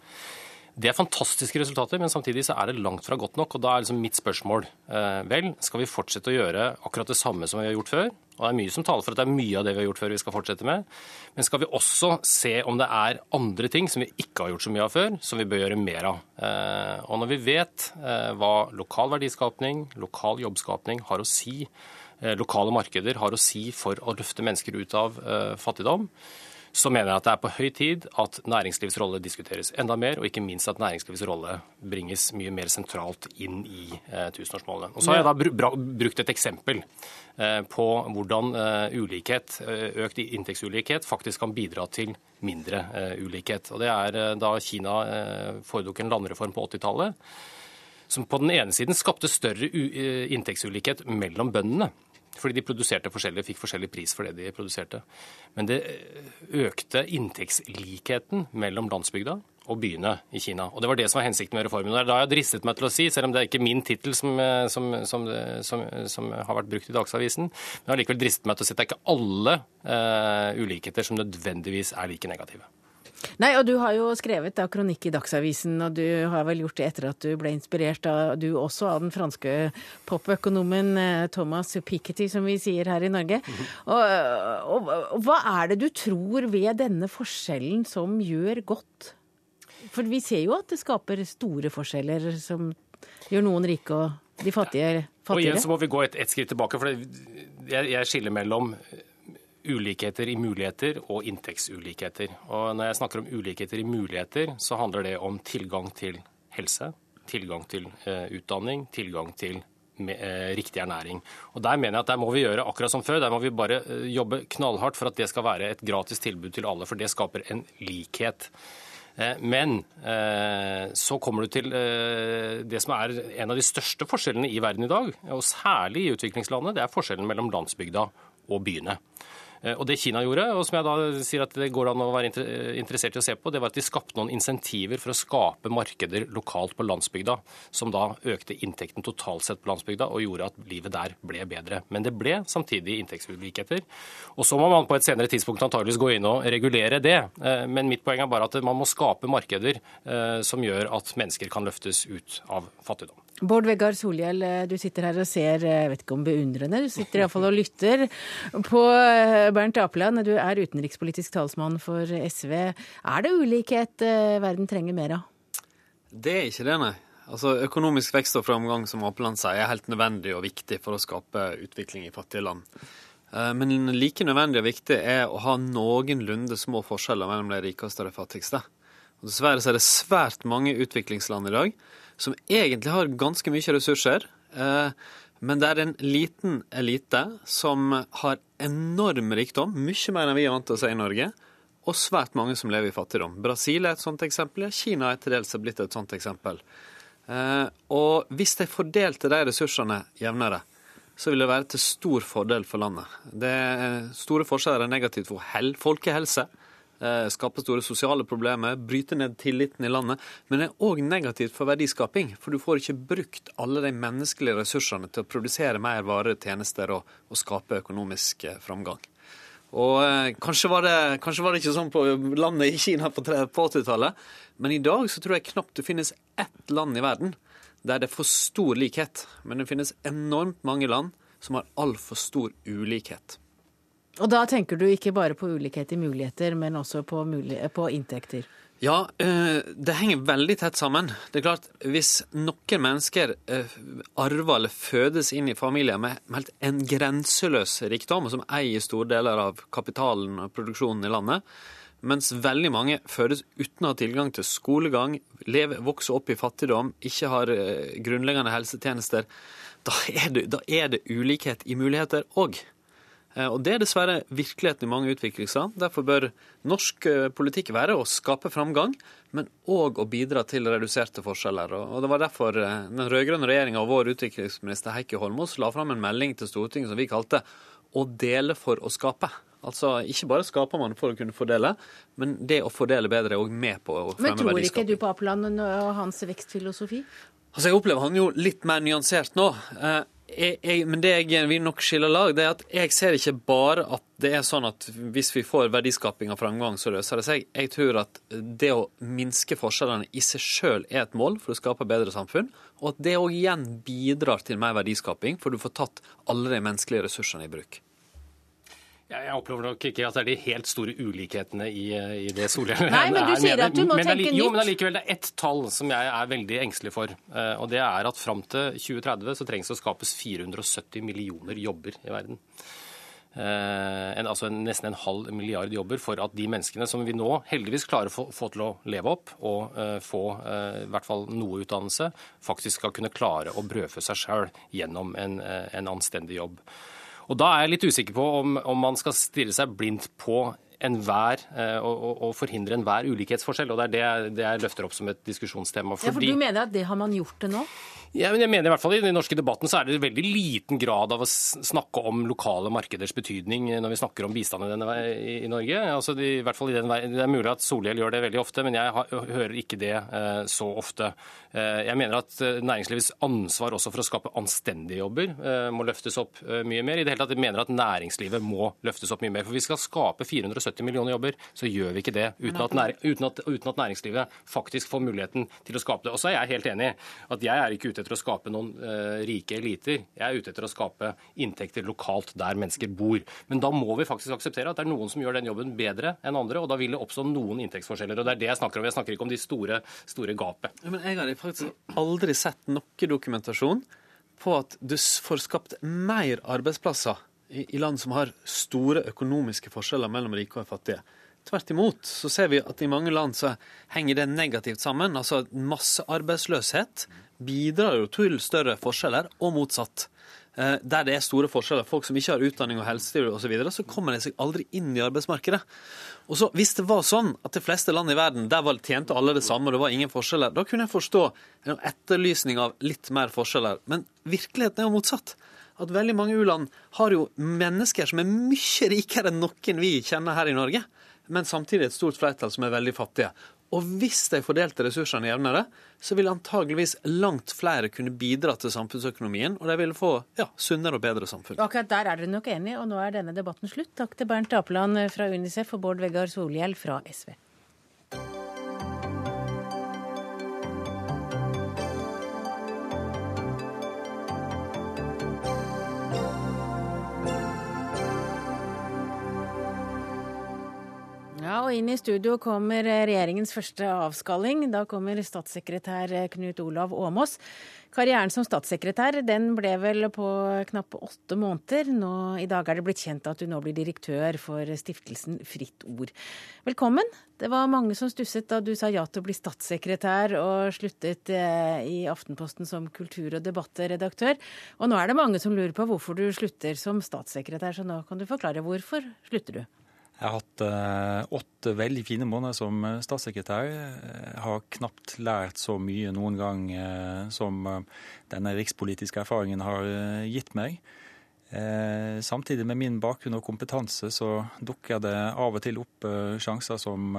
Det er fantastiske resultater, men samtidig så er det langt fra godt nok. og Da er liksom mitt spørsmål eh, vel, skal vi fortsette å gjøre akkurat det samme som vi har gjort før? Og Det er mye som taler for at det er mye av det vi har gjort før vi skal fortsette med. Men skal vi også se om det er andre ting som vi ikke har gjort så mye av før, som vi bør gjøre mer av. Eh, og når vi vet eh, hva lokal verdiskapning, lokal jobbskapning har å si, lokale markeder har å si for å løfte mennesker ut av fattigdom, så mener jeg at det er på høy tid at næringslivets rolle diskuteres enda mer, og ikke minst at næringslivets rolle bringes mye mer sentralt inn i eh, tusenårsmålene. Og Så har jeg da brukt et eksempel eh, på hvordan eh, ulikhet, eh, økt inntektsulikhet faktisk kan bidra til mindre eh, ulikhet. Og Det er eh, da Kina foretok en landreform på 80-tallet som på den ene siden skapte større inntektsulikhet mellom bøndene fordi de produserte forskjellig, fikk forskjellig pris for det de produserte. Men det eh, økte inntektslikheten mellom landsbygda og byene i Kina. Og Det var det som var hensikten med reformen. Og det er da jeg dristet meg til å si, selv om det er ikke min tittel som, eh, som, som, som, har vært brukt i Dagsavisen, men jeg har likevel dristet meg til å si at det er ikke alle uh, ulikheter som nødvendigvis er like negative. Nei, og du har jo skrevet da kronikk i Dagsavisen, og du har vel gjort det etter at du ble inspirert av, du også av den franske popøkonomen eh, Thomas Piketty, som vi sier her i Norge. -hmm. og, og, og, hva er det du tror ved denne forskjellen som gjør godt? For vi ser jo at det skaper store forskjeller som gjør noen rike og de fattige fattigere. Og igjen så må vi gå et, et skritt tilbake, for jeg, jeg skiller mellom ulikheter i muligheter og inntektsulikheter. Og når jeg snakker om ulikheter i muligheter, så handler det om tilgang til helse, tilgang til uh, utdanning, tilgang til uh, riktig ernæring. Og Der mener jeg at der må vi gjøre akkurat som før. Der må vi bare uh, jobbe knallhardt for at det skal være et gratis tilbud til alle, for det skaper en likhet. Men så kommer du til det som er en av de største forskjellene i verden i dag, og særlig i utviklingslandet. Det er forskjellen mellom landsbygda og byene. Og Det Kina gjorde, og som jeg da sier at det går an å være interessert i å se på, det var at de skapte noen insentiver for å skape markeder lokalt på landsbygda, som da økte inntekten totalt sett på landsbygda og gjorde at livet der ble bedre. Men det ble samtidig inntektsulikheter. Og så må man på et senere tidspunkt antageligvis gå inn og regulere det. Men mitt poeng er bare at man må skape markeder som gjør at mennesker kan løftes ut av fattigdom. Bård Vegar Solhjell, du sitter her og ser, jeg vet ikke om beundrende, du sitter iallfall og lytter på eh, Bernt Apeland. Du er utenrikspolitisk talsmann for SV. Er det ulikhet eh, verden trenger mer av? Det er ikke det, nei. Altså, økonomisk vekst og framgang, som Apeland sier, er helt nødvendig og viktig for å skape utvikling i fattige land. Eh, men like nødvendig og viktig er å ha noenlunde små forskjeller mellom de rikeste og de fattigste. Og dessverre er det svært mange utviklingsland i dag som egentlig har ganske mye ressurser, eh, men det er en liten elite som har enorm rikdom, mye mer enn vi er vant til å se i Norge, og svært mange som lever i fattigdom. Brasil er et sånt eksempel, Kina er til dels blitt et sånt eksempel. Eh, og hvis de fordelte de ressursene jevnere, så vil det være til stor fordel for landet. Det store forskjeller er negativt for folkehelse. Eh, skape store sosiale problemer, bryte ned tilliten i landet. Men det er òg negativt for verdiskaping, for du får ikke brukt alle de menneskelige ressursene til å produsere mer varer tjenester og, og skape økonomisk eh, framgang. Og eh, kanskje, var det, kanskje, var det, ikke sånn på landet i Kina på, på 80-tallet, men i dag så tror jeg knapt det finnes ett land i verden der det er for stor likhet. Men det finnes enormt mange land som har altfor stor ulikhet. Og da tenker du ikke bare på ulikhet i muligheter, men også på, på inntekter? Ja, eh, det henger veldig tett sammen. Det er klart, Hvis noen mennesker eh, arver eller fødes inn i familier med helt en grenseløs rikdom, som eier store deler av kapitalen og produksjonen i landet, mens veldig mange fødes uten å ha tilgang til skolegang, lever, vokser opp i fattigdom, ikke har eh, grunnleggende helsetjenester, da er det, da er det ulikhet i muligheter òg. Eh, og Det er dessverre virkeligheten i mange utviklingsland. Derfor bør norsk eh, politikk være å skape framgang, men òg å bidra til reduserte forskjeller. Og Det var derfor eh, den rød-grønne regjeringa og vår utviklingsminister Heikki Holmås la fram en melding til Stortinget som vi kalte 'Å dele for å skape'. Altså Ikke bare skaper man for å kunne fordele, men det å fordele bedre er òg med på å fremme verdiskaping. Men tror ikke du på Apeland og hans vekstfilosofi? Altså Jeg opplever han jo litt mer nyansert nå jeg, jeg, men det jeg vil nok skille lag, det er at jeg ser ikke bare at det er sånn at hvis vi får verdiskaping og framgang, så løser det seg. Jeg tror at det å minske forskjellene i seg sjøl er et mål for å skape bedre samfunn. Og at det òg igjen bidrar til mer verdiskaping, for du får tatt alle de menneskelige ressursene i bruk. Jeg opplever nok ikke at det er de helt store ulikhetene i, i det Solhjell Nei, men du sier at du må men, tenke nytt. Jo, men allikevel det er ett tall som jeg er veldig engstelig for. Eh, og det er at fram til 2030 så trengs det å skapes 470 millioner jobber i verden. Eh, en, altså en, nesten en halv milliard jobber for at de menneskene som vi nå heldigvis klarer å få, få til å leve opp og uh, få uh, i hvert fall noe utdannelse, faktisk skal kunne klare å brødfø seg sjøl gjennom en, uh, en anstendig jobb. Og Da er jeg litt usikker på om, om man skal stirre seg blindt på enhver, eh, og, og, forhindre enhver ulikhetsforskjell. og Det er det, det jeg løfter opp som et diskusjonstema. Fordi... Ja, for Du mener at det har man gjort det nå? Ja, men jeg mener i hvert fall I den norske debatten så er det veldig liten grad av å snakke om lokale markeders betydning når vi snakker om bistand i, i Norge. Altså, i hvert fall i den, Det er mulig at Solhjell gjør det veldig ofte, men jeg hører ikke det eh, så ofte. Eh, jeg mener at eh, næringslivets ansvar også for å skape anstendige jobber eh, må løftes opp eh, mye mer. I det hele tatt jeg mener at næringslivet må løftes opp mye mer. For vi skal skape 470 millioner jobber, så gjør vi ikke det uten at, næring, uten at, uten at næringslivet faktisk får muligheten til å skape det. Og så er jeg helt enig at jeg er ikke ute ute etter å skape noen eh, rike eliter. Jeg er ute etter å skape inntekter lokalt der mennesker bor. Men da må vi faktisk akseptere at det er noen som gjør den jobben bedre enn andre, og da vil det oppstå noen inntektsforskjeller. og Det er det jeg snakker om. Jeg snakker ikke om de store, store gapet. Men jeg har faktisk aldri sett noe dokumentasjon på at du får skapt mer arbeidsplasser i land som har store økonomiske forskjeller mellom rike og fattige. Tvert imot så ser vi at i mange land så henger det negativt sammen. Altså massearbeidsløshet bidrar jo til større forskjeller, og motsatt. Eh, der det er store forskjeller, folk som ikke har utdanning og helse osv., så, videre, så kommer de seg aldri inn i arbeidsmarkedet. Og så, Hvis det var sånn at de fleste land i verden der tjente alle det samme, og det var ingen forskjeller, da kunne jeg forstå en etterlysning av litt mer forskjeller. Men virkeligheten er jo motsatt. at veldig mange u-land har jo mennesker som er mye rikere enn noen vi kjenner her i Norge, men samtidig et stort flertall som er veldig fattige. Og hvis de fordelte ressursene jevnere, så ville antageligvis langt flere kunne bidra til samfunnsøkonomien, og de ville få ja, sunnere og bedre samfunn. Akkurat der er dere nok enige, og nå er denne debatten slutt. Takk til Bernt Apeland fra Unicef og Bård Vegar Solhjell fra SV. Og inn i studio kommer regjeringens første avskalling. Da kommer statssekretær Knut Olav Åmås. Karrieren som statssekretær den ble vel på knappe åtte måneder. Nå, I dag er det blitt kjent at du nå blir direktør for stiftelsen Fritt Ord. Velkommen. Det var mange som stusset da du sa ja til å bli statssekretær og sluttet eh, i Aftenposten som kultur- og debattredaktør. Og nå er det mange som lurer på hvorfor du slutter som statssekretær, så nå kan du forklare hvorfor slutter du? Jeg har hatt eh, åtte veldig fine måneder som eh, statssekretær. Jeg har knapt lært så mye noen gang eh, som denne rikspolitiske erfaringen har gitt meg. Samtidig med min bakgrunn og kompetanse så dukker det av og til opp sjanser som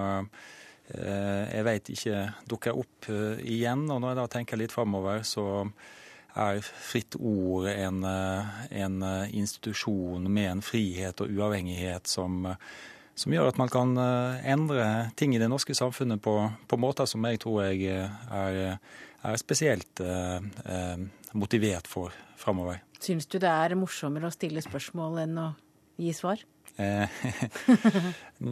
jeg vet ikke dukker opp igjen. Og når jeg da tenker litt framover, så er Fritt Ord en, en, institusjon med en frihet og uavhengighet som som gjør at man kan eh, endre ting i det norske samfunnet på, på måter som jeg tror jeg eh, er, er spesielt eh, motivert for framover. Syns du det er morsommere å stille spørsmål enn å gi svar?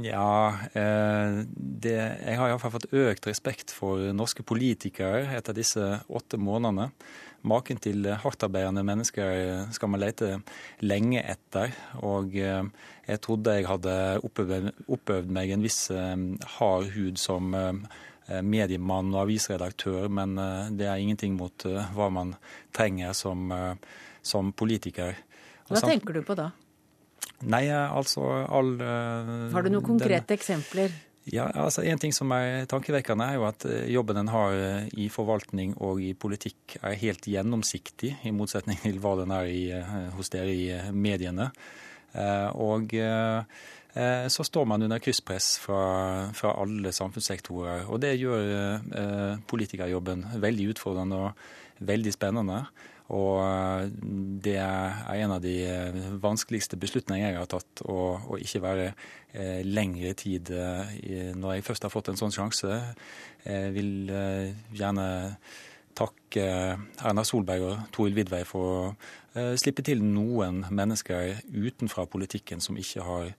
ja det, Jeg har iallfall fått økt respekt for norske politikere etter disse åtte månedene. Maken til hardtarbeidende mennesker skal man lete lenge etter. Og eh, jeg trodde jeg hadde oppøvd, meg en viss eh, hard hud som eh, mediemann og avisredaktør, men det er ingenting mot hva man trenger som, som politiker. Hva tenker du på da? Nei, altså all Har du noen konkrete den, eksempler? Ja, altså En ting som er tankevekkende, er jo at eh, jobben en har eh, i forvaltning og i politikk er helt gjennomsiktig, i motsetning til hva den er i, eh, hos dere i mediene. Og så står man under krysspress fra, fra alle samfunnssektorer. Og det gjør politikerjobben veldig utfordrende og veldig spennende. Og eh, det er en av de eh, vanskeligste beslutningene jeg har tatt, å, ikke være eh, lengre tid når jeg først har fått en sånn sjanse. Jeg vil gjerne takke Erna Solberg og Toril Vidvei for å slippe til noen mennesker utenfra politikken som ikke har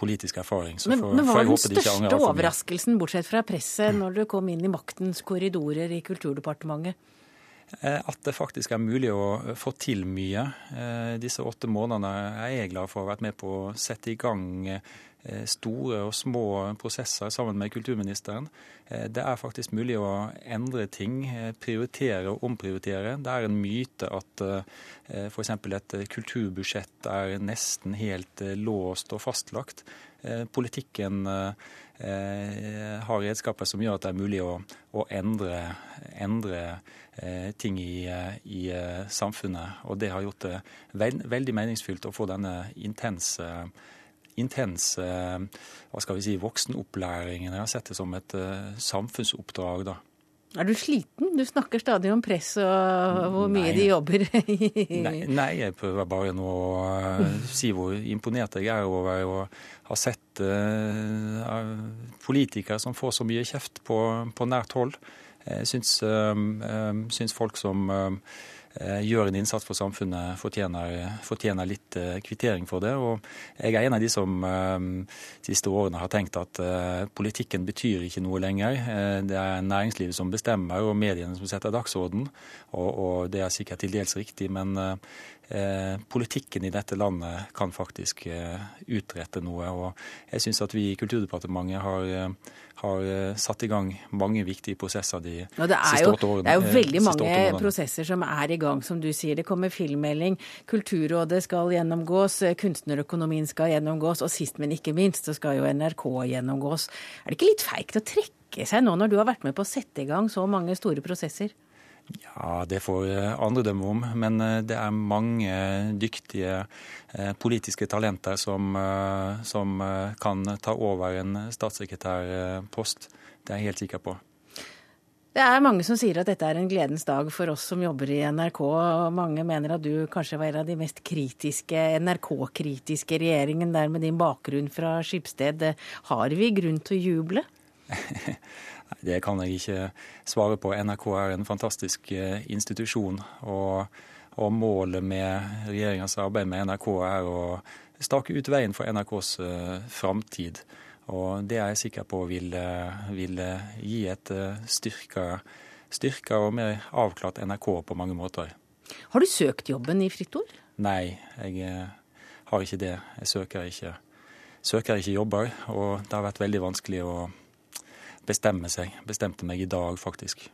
politisk erfaring. men, men hva var den største overraskelsen, bortsett fra presset, når du kom inn i maktens korridorer i Kulturdepartementet? Eh, at det faktisk er mulig å eh, få til mye. Eh, disse åtte månedene er jeg glad for å ha vært med på å sette i gang store og små prosesser sammen med kulturministeren. Det er faktisk mulig å endre ting, prioritere og omprioritere. Det er en myte at f.eks. et kulturbudsjett er nesten helt låst og fastlagt. Politikken har redskaper som gjør at det er mulig å, å endre, endre Eh, ting i, eh, i, eh, samfunnet. Og det har gjort det veld, veldig meningsfylt å få denne intense intens hva skal vi si, voksenopplæringen. Jeg har sett det som et samfunnsoppdrag. da. Er du sliten? Du snakker stadig om press og hvor mye nei. de jobber. nei, nei, jeg prøver bare nå å si hvor imponert jeg er over å ha sett uh, politikere som får så mye kjeft på, på nært hold. Jeg syns, syns folk som Eh, gjør en innsats for samfunnet, fortjener, fortjener litt eh, kvittering for det. Og jeg er en av de som eh, de siste årene har tenkt at politikken betyr ikke noe lenger. Det er næringslivet som bestemmer, og mediene som setter dagsorden. Og, og det er sikkert til dels riktig, men Eh, politikken i dette landet kan faktisk eh, utrette noe. Og jeg syns at vi i Kulturdepartementet har, eh, har, satt i gang mange viktige prosesser de siste åtte årene. Det er jo veldig mange prosesser som er i gang, som du sier. Det kommer filmmelding, Kulturrådet skal gjennomgås, kunstnerøkonomien skal gjennomgås, og sist, men ikke minst, så skal jo NRK gjennomgås. Er det ikke litt feigt å trekke seg nå når du har vært med på å sette i gang så mange store prosesser? Ja, Det får andre dømme om. Men det er mange dyktige politiske talenter som, som kan ta over en statssekretærpost. Det er jeg helt sikker på. Det er mange som sier at dette er en gledens dag for oss som jobber i NRK. og Mange mener at du kanskje var en av de mest kritiske, NRK-kritiske regjeringen der med din bakgrunn fra Skipsted. Har vi grunn til å juble? Det kan jeg ikke svare på. NRK er en fantastisk eh, institusjon. Og, og målet med regjeringas arbeid med NRK er å stake ut veien for NRKs uh, framtid. Og det er jeg sikker på vil, eh, vil eh, gi et eh, styrka, styrka, og mer avklart NRK på mange måter. Har du søkt jobben i Fritt Ord? Nei, jeg har ikke det. Jeg søker ikke, søker ikke jobber. Og det har vært veldig vanskelig å bestemme seg. Bestemte meg i dag, faktisk.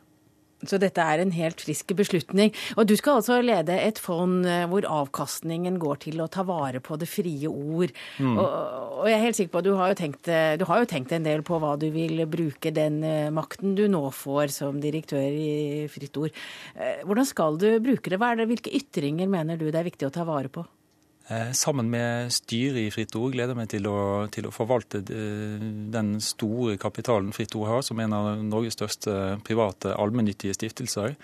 Så dette er en helt frisk beslutning. Og du skal altså lede et fond eh, hvor avkastningen går til å ta vare på det frie ord. Mm. Og, og, jeg er helt sikker på at du har, tenkt, eh, du har, jo tenkt, en del på hva du vil bruke den eh, makten du nå får som direktør i Fritt Ord. Hvordan skal du bruke det? det? Hvilke ytringer mener du det er viktig å ta vare på? Eh, sammen med styret i Fritt Ord gleder jeg meg til å, til å, forvalte eh, den store kapitalen Fritt Ord har, som en av Norges største private allmennyttige stiftelser.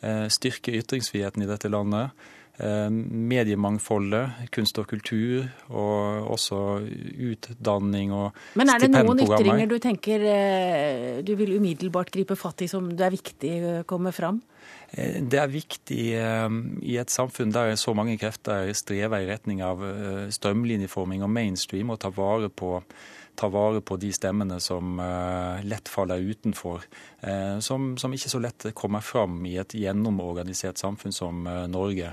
Eh, styrke ytringsfriheten i dette landet. Mediemangfoldet, kunst og kultur, og også utdanning og stipendprogrammer. Men er det noen ytringer du tenker du vil umiddelbart gripe fatt i som det er viktig kommer fram? Eh, det er viktig eh, i et samfunn der så mange krefter strever i retning av eh, strømlinjeforming og mainstream, å ta vare på ta vare på de stemmene som lett faller utenfor. Som, som, ikke så lett kommer fram i et gjennomorganisert samfunn som Norge.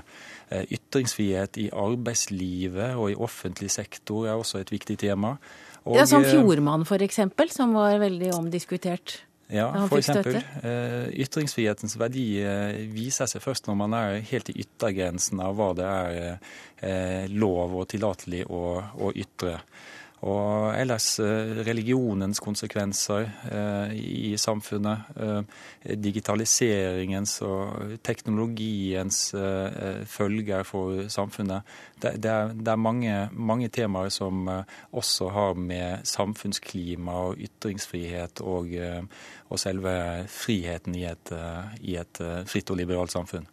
Ytringsfrihet i arbeidslivet og i offentlig sektor er også et viktig tema. Og, ja, Som Fjordmann f.eks., som var veldig omdiskutert. Ja, eksempel. Eh, ytringsfrihetens verdi eh, viser seg først når man er helt i yttergrensen av hva det er eh, lov og tillatelig å, å ytre. Og ellers eh, religionens konsekvenser eh, i samfunnet. Eh, digitaliseringens og teknologiens følger for samfunnet. Det, er, mange, mange temaer som også har med samfunnsklima og ytringsfrihet og, og selve friheten i et, i et fritt og liberalt samfunn.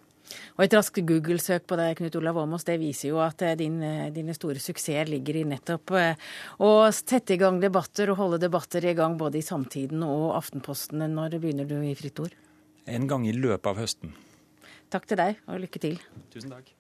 Og Et raskt Google-søk på deg, Knut Olav Åmås, det viser jo at eh, din, eh, dine store suksesser ligger i nettopp eh, å sette i gang debatter og holde debatter i gang både i Samtiden og Aftenposten. Når begynner du i Fritt Ord? En gang i løpet av høsten. Takk til deg, og lykke til. Tusen takk.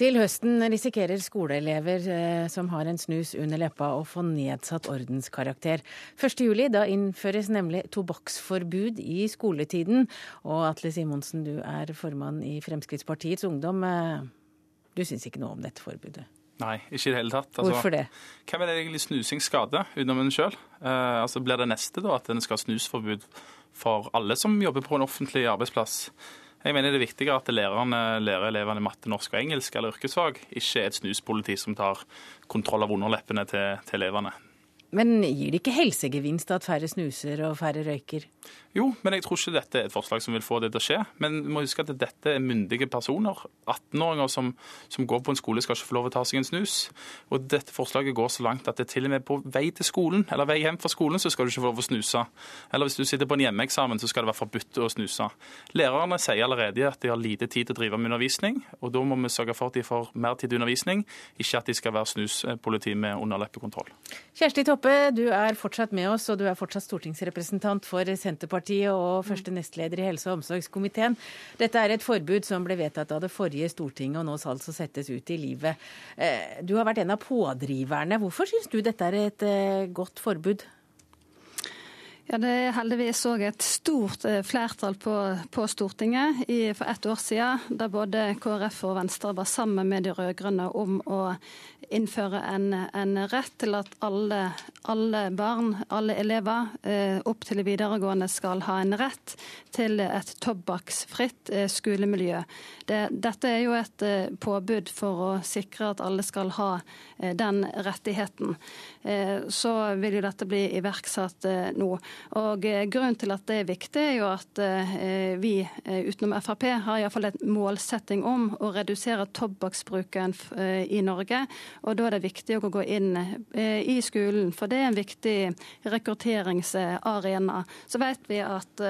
Til høsten risikerer skoleelever eh, som har en snus under leppa å få nedsatt ordenskarakter. 1.7 da innføres nemlig tobakksforbud i skoletiden. Og Atle Simonsen, du er formann i Fremskrittspartiets Ungdom. Eh, du syns ikke noe om dette forbudet? Nei, ikke i det hele tatt. Altså, Hvorfor det? Hvem er det egentlig snusing skader, utenom en sjøl? Eh, altså, blir det neste da at en skal ha snusforbud for alle som jobber på en offentlig arbeidsplass? Jeg mener det er viktigere at lærerne lærer elevene matte, norsk og engelsk eller yrkesfag, ikke et snuspoliti som tar kontroll av underleppene til, til elevene. Men gir det ikke helsegevinst at færre snuser og færre røyker? Jo, men jeg tror ikke dette er et forslag som vil få det til å skje. Men vi må huske at dette er myndige personer. 18-åringer som, som, går på en skole skal ikke få lov å ta seg en snus. Og dette forslaget går så langt at det er til og med på vei til skolen, eller vei hjem fra skolen, så skal du ikke få lov å snuse. Eller hvis du sitter på en hjemmeeksamen, så skal det være forbudt å snuse. Lærerne sier allerede at de har lite tid til å drive med undervisning, og da må vi sørge for at de får mer tid til undervisning, ikke at de skal være snuspoliti med underleppekontroll. Kjersti Toppe, du er fortsatt med oss, og du er fortsatt stortingsrepresentant for. Senterpartiet og første nestleder i helse- og omsorgskomiteen. Dette er et forbud som ble vedtatt av det forrige Stortinget, og nå skal altså settes ut i livet. Eh, du har vært en av pådriverne. Hvorfor syns du dette er et eh, godt forbud? Ja, Det er heldigvis òg et stort eh, flertall på, på Stortinget i, for ett år siden, der både KrF og Venstre var sammen med de rød-grønne om å innføre en, en, rett til at alle, alle barn, alle elever eh, opp til videregående skal ha en rett til et tobakksfritt eh, skolemiljø. Det, dette er jo et påbud for å sikre at alle skal ha den rettigheten. Så vil jo dette bli iverksatt nå. Og eh, Grunnen til at det er viktig, er jo at eh, vi eh, utenom Frp har iallfall et målsetting om å redusere tobakksbruken i Norge. Og Da er det viktig å gå inn i skolen, for det er en viktig rekrutteringsarena. Så vet vi at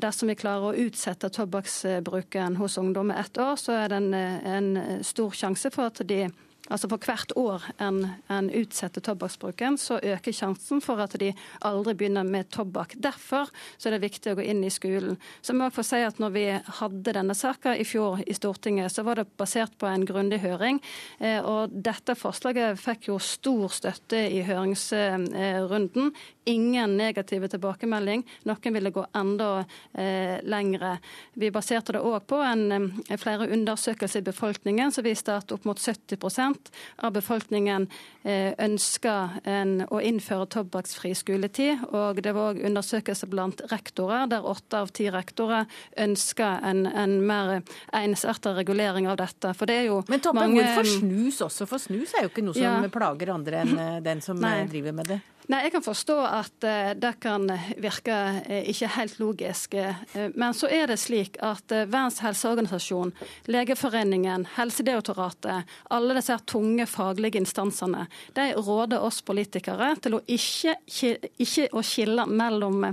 Dersom vi klarer å utsette tobakksbruken hos ungdom med ett år, så er det en, en stor sjanse for at de Altså For hvert år en, en utsetter tobakksbruken, så øker sjansen for at de aldri begynner med tobakk. Derfor så er det viktig å gå inn i skolen. Så må jeg få si at når vi hadde denne saka i fjor i Stortinget, så var det basert på en grundig høring. Eh, og dette forslaget fikk jo stor støtte i høringsrunden. Ingen negative tilbakemelding. Noen ville gå enda eh, lengre. Vi baserte det òg på en, eh, flere undersøkelser i befolkningen som viste at opp mot 70 av befolkningen eh, ønsker en, å innføre tobakksfri skoletid. Og det var òg undersøkelser blant rektorer, der åtte av ti rektorer ønsker en, en mer ensartet regulering av dette. For det er jo Men Toppe, mange hvorfor snus også? For snus er jo ikke noe som ja. plager andre enn eh, den som Nei. driver med det. Nei, Jeg kan forstå at uh, det kan virke uh, ikke helt logisk. Uh, men så er det slik at Verdens helseorganisasjon, Legeforeningen, Helsedirektoratet, alle disse tunge faglige instansene, de råder oss politikere til å ikke, ikke å skille mellom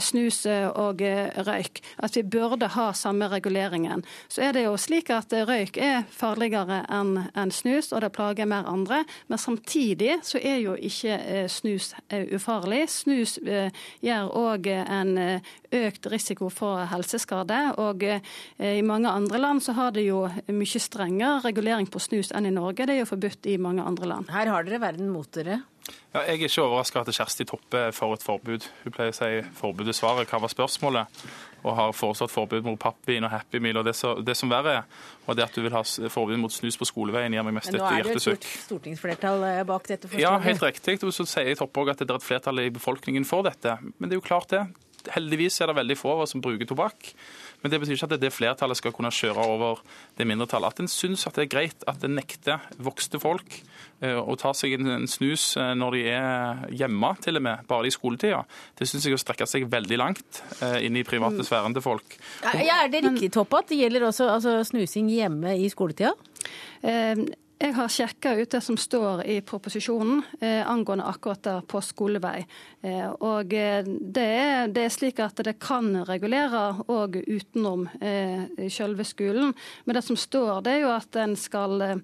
snus og røyk. At vi burde ha samme reguleringen. Så er det jo slik at røyk er farligere enn snus, og det plager mer andre. Men samtidig så er jo ikke snus er ufarlig. Snus eh, gjør òg en eh, økt risiko for helseskade. Og eh, i mange andre land så har det jo mye strengere regulering på snus enn i Norge. Det er jo forbudt i mange andre land. Her har dere verden mot dere. Ja, jeg er ikke overraska at Kjersti Toppe er for et forbud. Hun pleier å si forbudet svaret. Hva var spørsmålet? Og har foreslått forbud mot pappvin og Happy Meal. Og det, så, det som verre er, og det at du vil ha forbud mot snus på skoleveien, gir meg mest et hjertesukk. Men nå er det jo et stort stortingsflertall eh, bak dette forslaget. Ja, helt riktig. Og så sier Toppe òg at det er et flertall i befolkningen for dette. Men det er jo klart det. Heldigvis er det veldig få av oss som bruker tobakk. Men det betyr ikke at det flertallet skal kunne kjøre over det mindretallet. At en syns at det er greit at en nekter vokste folk eh, å ta seg en snus eh, når de er hjemme, til og med, bare i skoletida, det syns jeg å strekke seg veldig langt eh, inn i private mm. sfæren til folk. Ja, er det riktig, Toppe, at det gjelder også altså, snusing hjemme i skoletida? Jeg har sjekka ut det som står i proposisjonen eh, angående akkurat der på skolevei. Eh, og eh, det er, det er, slik at det kan regulere òg utenom eh, selve skolen. Men det som står, det er jo at en skal Eh,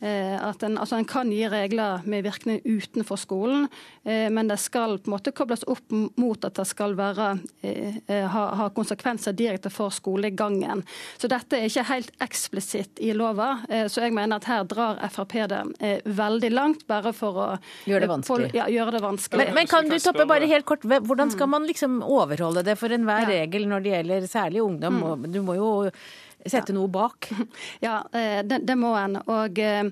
at en, altså en, kan gi regler med virkning utenfor skolen, eh, men det skal på en måte kobles opp mot at det skal være, eh, ha, ha konsekvenser direkte for skolegangen. Så dette er ikke helt eksplisitt i lova. Så jeg mener at her drar Frp det veldig langt, bare for å gjøre det vanskelig. Ja, gjøre det vanskelig. Men, men, kan du toppe bare helt kort, hvordan skal man liksom overholde det for enhver ja. regel når det gjelder særlig ungdom? Mm. Du må jo sette noe bak? Ja, eh, det, det må en. Og eh,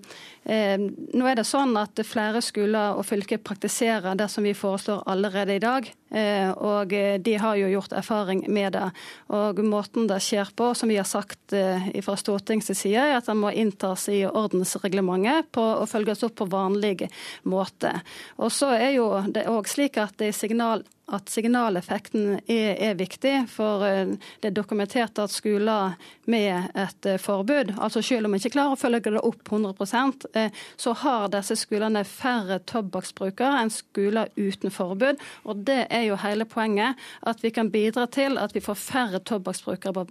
nå er det sånn at flere skoler og fylker praktiserer det som vi foreslår allerede i dag. Eh, og eh, de har jo gjort erfaring med det. Og måten det skjer på, som vi har sagt eh, fra Stortingets side, er at det må inntas i ordensreglementet på, og følges opp på vanlig måte. Og så er jo det òg slik at det er signal at signaleffekten er, er, viktig. For det er dokumentert at skoler med et forbud, altså selv om vi ikke klarer å følge det opp 100% så har disse skolene færre tobakksbrukere enn skoler uten forbud. Og det er jo hele poenget at vi kan bidra til at vi får færre tobakksbrukere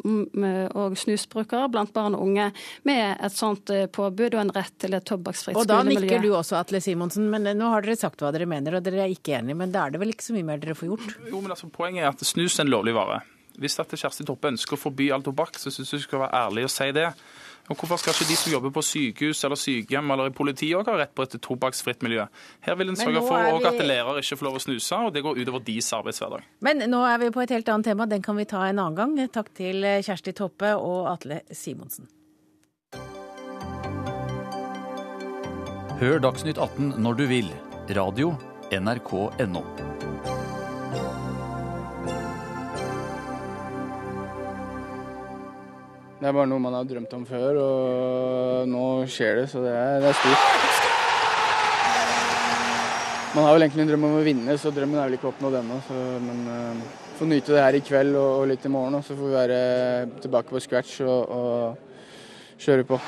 og snusbrukere blant barn og unge med et sånt eh, påbud og en rett til et tobakksfritt skolemiljø. Og da nikker du også, Atle Simonsen, men eh, nå har dere sagt hva dere mener, og dere er ikke enige. Men da er det vel ikke så mye mer dere får gjort? Jo, men altså, Poenget er at snus er en lovlig vare. Hvis at Kjersti Toppe ønsker å forby all tobakk, så syns jeg hun skal være ærlig og si det. Og Hvorfor skal ikke de som jobber på sykehus eller sykehjem eller i politiet også ha rett på et tobakksfritt miljø? Her vil en sørge for vi... at lærere ikke får lov å snuse, og det går utover deres arbeidshverdag. Men nå er vi på et helt annet tema, den kan vi ta en annen gang. Takk til Kjersti Toppe og Atle Simonsen. Hør Dagsnytt 18 når du vil. Radio NRK.no. Det er bare noe man har drømt om før, og nå skjer det, så det er, det er stort. Man har vel egentlig en drøm om å vinne, så drømmen er vel ikke oppnådd ennå. Men uh, får nyte det her i kveld og, og, litt i morgen, og så får vi være tilbake på scratch og, og kjøre på.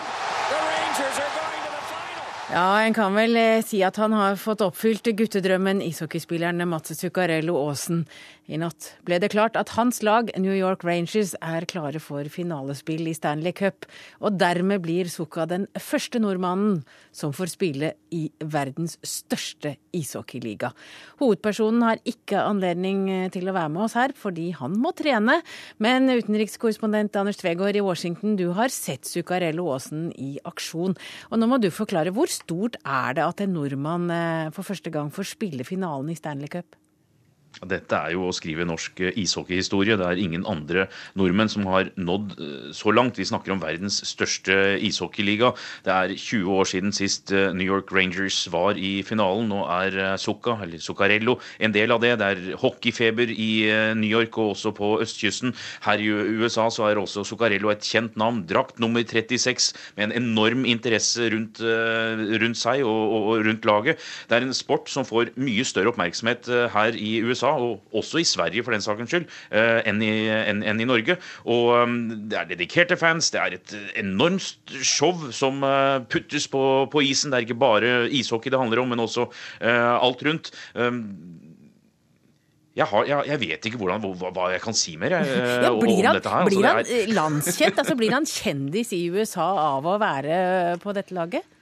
Ja, en kan vel eh, si at han har fått oppfylt guttedrømmen, ishockeyspilleren Mats Zuccarello Aasen. I natt ble det klart at hans lag, New York Rangers, er klare for finalespill i Stanley Cup, og dermed blir Zucca den første nordmannen som får spille i verdens største ishockeyliga. Hovedpersonen har ikke anledning eh, til å være med oss her, fordi han må trene. Men utenrikskorrespondent Anders Tvegård i Washington, du har sett Zuccarello Aasen i aksjon. Og nå må du forklare hvor stort er det at en nordmann eh, for første gang får spille finalen i Stanley Cup? Dette er jo å skrive norsk eh, ishockeyhistorie. Det er ingen andre nordmenn som har nådd eh, så langt. Vi snakker om verdens største ishockeyliga. Det er 20 år siden sist eh, New York Rangers var i finalen. Nå er Zucca, eller Zuccarello, en del av det. Det er hockeyfeber i New York og også på østkysten. Her i USA så er også Zuccarello et kjent navn. Drakt nummer 36 med en enorm interesse rundt, rundt seg og, og, rundt laget. Det er en sport som får mye større oppmerksomhet her i USA USA, og også i Sverige for den sakens skyld, eh, enn i, enn, enn i Norge. Og um, Det er dedikerte fans, det er et enormt show som eh, puttes på, på isen. Det er ikke bare ishockey det handler om, men også uh, alt rundt. Um, jeg, har, jeg, jeg, vet ikke hvordan, hva, hva, jeg kan si mer jeg, ja, blir han, om dette her. Blir altså, han landskjent? altså Blir han kjendis i USA av å være på dette laget?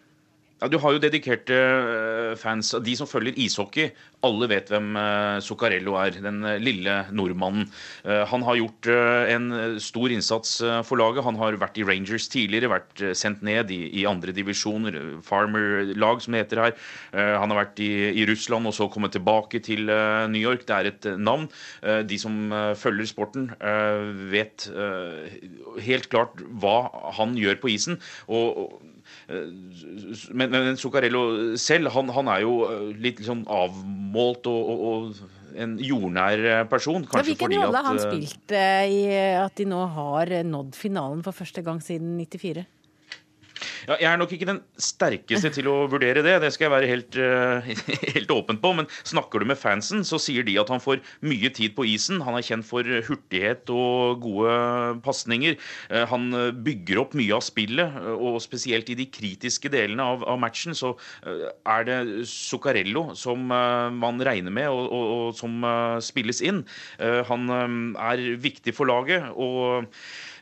Ja, Du har jo dedikerte eh, fans. De som følger ishockey, alle vet hvem eh, Zuccarello er. Den eh, lille nordmannen. Han har gjort en stor innsats for laget. Han har vært i Rangers tidligere, vært sendt ned i, i andre divisjoner, Farmer-lag som det heter her. Han har vært i, i, Russland og så kommet tilbake til New York. Det er et navn. De som følger sporten, vet helt klart hva han gjør på isen. og Eh, men, men Zuccarello selv, han, han, er jo eh, litt sånn avmålt og, og, og en jordnær eh, person. Kanskje ja, Hvilken rolle har han spilt i at de nå har nådd finalen for første gang siden 94? Ja, jeg er nok ikke den sterkeste til å vurdere det, det skal jeg være helt, uh, helt, åpen på. Men snakker du med fansen, så sier de at han får mye tid på isen. Han er kjent for hurtighet og gode pasninger. Uh, han bygger opp mye av spillet, og spesielt i de kritiske delene av, av matchen så uh, er det Zuccarello som man regner med, og, og, og som spilles inn. han er viktig for laget. og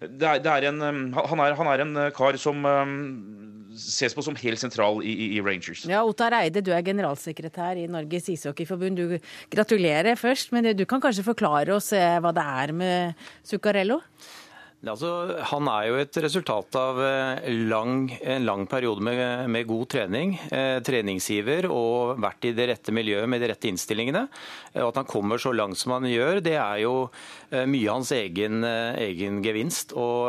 det er, det er en, um, han, er, han, er, en uh, kar som um, ses på som helt sentral i, i, i Rangers. Ja, Ottar Eide, du er generalsekretær i Norges ishockeyforbund. Du gratulerer først, men du kan kanskje forklare oss eh, hva det er med Zuccarello? Altså, han er jo et resultat av eh, lang, en lang periode med, med god trening. Eh, treningsgiver og vært i det rette miljøet med de rette innstillingene. Og At han kommer så langt som han gjør, det er jo eh, mye hans egen, eh, egen gevinst. Og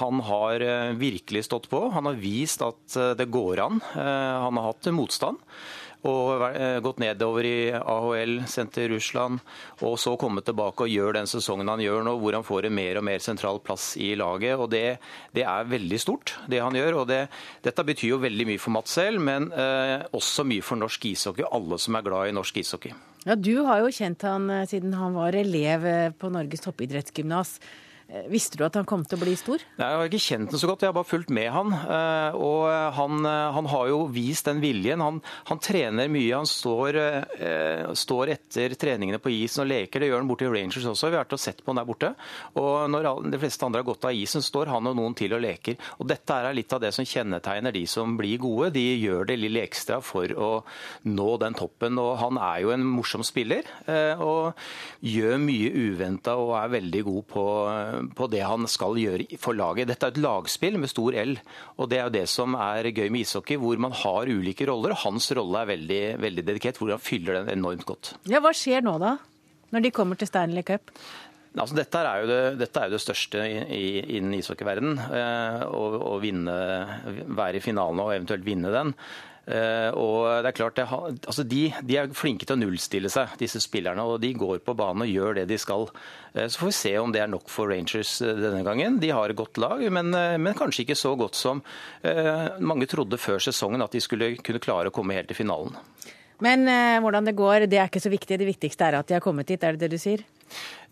han har virkelig stått på. Han har vist at det går an. Han har hatt motstand og eh, gått nedover i AHL, sendt til Russland, og så kommet tilbake og gjør den sesongen han gjør nå, hvor han får en mer og mer sentral plass i laget. og Det, det er veldig stort, det han gjør. og det, Dette betyr jo veldig mye for Mats selv, men eh, også mye for norsk ishockey, alle som er glad i norsk ishockey. Ja, Du har jo kjent han eh, siden han var elev eh, på Norges toppidrettsgymnas. Eh, visste du at han kom til å bli stor? Nei, Jeg har ikke kjent ham så godt, jeg har bare fulgt med han. Eh, og han, eh, han har jo vist den viljen. Han, han trener mye. Han står, står, etter treningene på isen og leker. Det gjør han borte i Rangers også. Vi har vært og sett på han der borte. Og når de fleste andre har gått av isen, står han og noen til og leker. Og dette er litt av det som kjennetegner de som blir gode. De gjør det lille ekstra for å nå den toppen. Og han er jo en morsom spiller. Og gjør mye uventa og er veldig god på på det han skal gjøre for laget. Dette er et lagspill med stor L, og det er jo det som er gøy med ishockey, hvor man har ulike roller. og Hans rolle er veldig, veldig dedikert, hvor han fyller den enormt godt. Ja, Hva skjer nå, da? Når de kommer til Stanley Cup? Altså, dette, er det, dette, er jo det, største innen ishockeyverdenen. Eh, å, vinne, være i finalen og eventuelt vinne den. Eh, og det er klart, altså de, de, er flinke til å nullstille seg, disse spillerne. og De går på banen og gjør det de skal. Eh, så får vi se om det er nok for Rangers denne gangen. De har et godt lag, men, men kanskje ikke så godt som mange trodde før sesongen at de skulle kunne klare å komme helt til finalen. Men eh, hvordan det går, det er ikke så viktig. Det viktigste er at de har kommet hit, er det det du sier?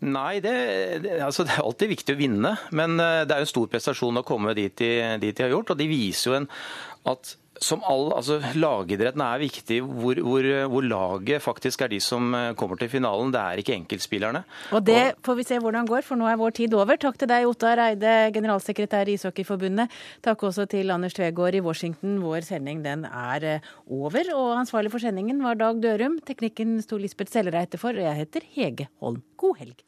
Nei, det, det, altså det er alltid viktig å vinne. Men det er en stor prestasjon å komme dit de, dit de har gjort. Og de viser jo en, at som all, altså Lagidretten er viktig, hvor, hvor, hvor, laget faktisk er de som eh, kommer til finalen. Det er ikke enkeltspillerne. Og Det får vi se hvordan går, for nå er vår tid over. Takk til deg, Ottar Eide, generalsekretær i Ishockeyforbundet. Takk også til Anders Tvegård i Washington. Vår sending den er eh, over. Og ansvarlig for sendingen var Dag Dørum. Teknikken sto Lisbeth Sellereite for, og jeg heter Hege Holm. God helg.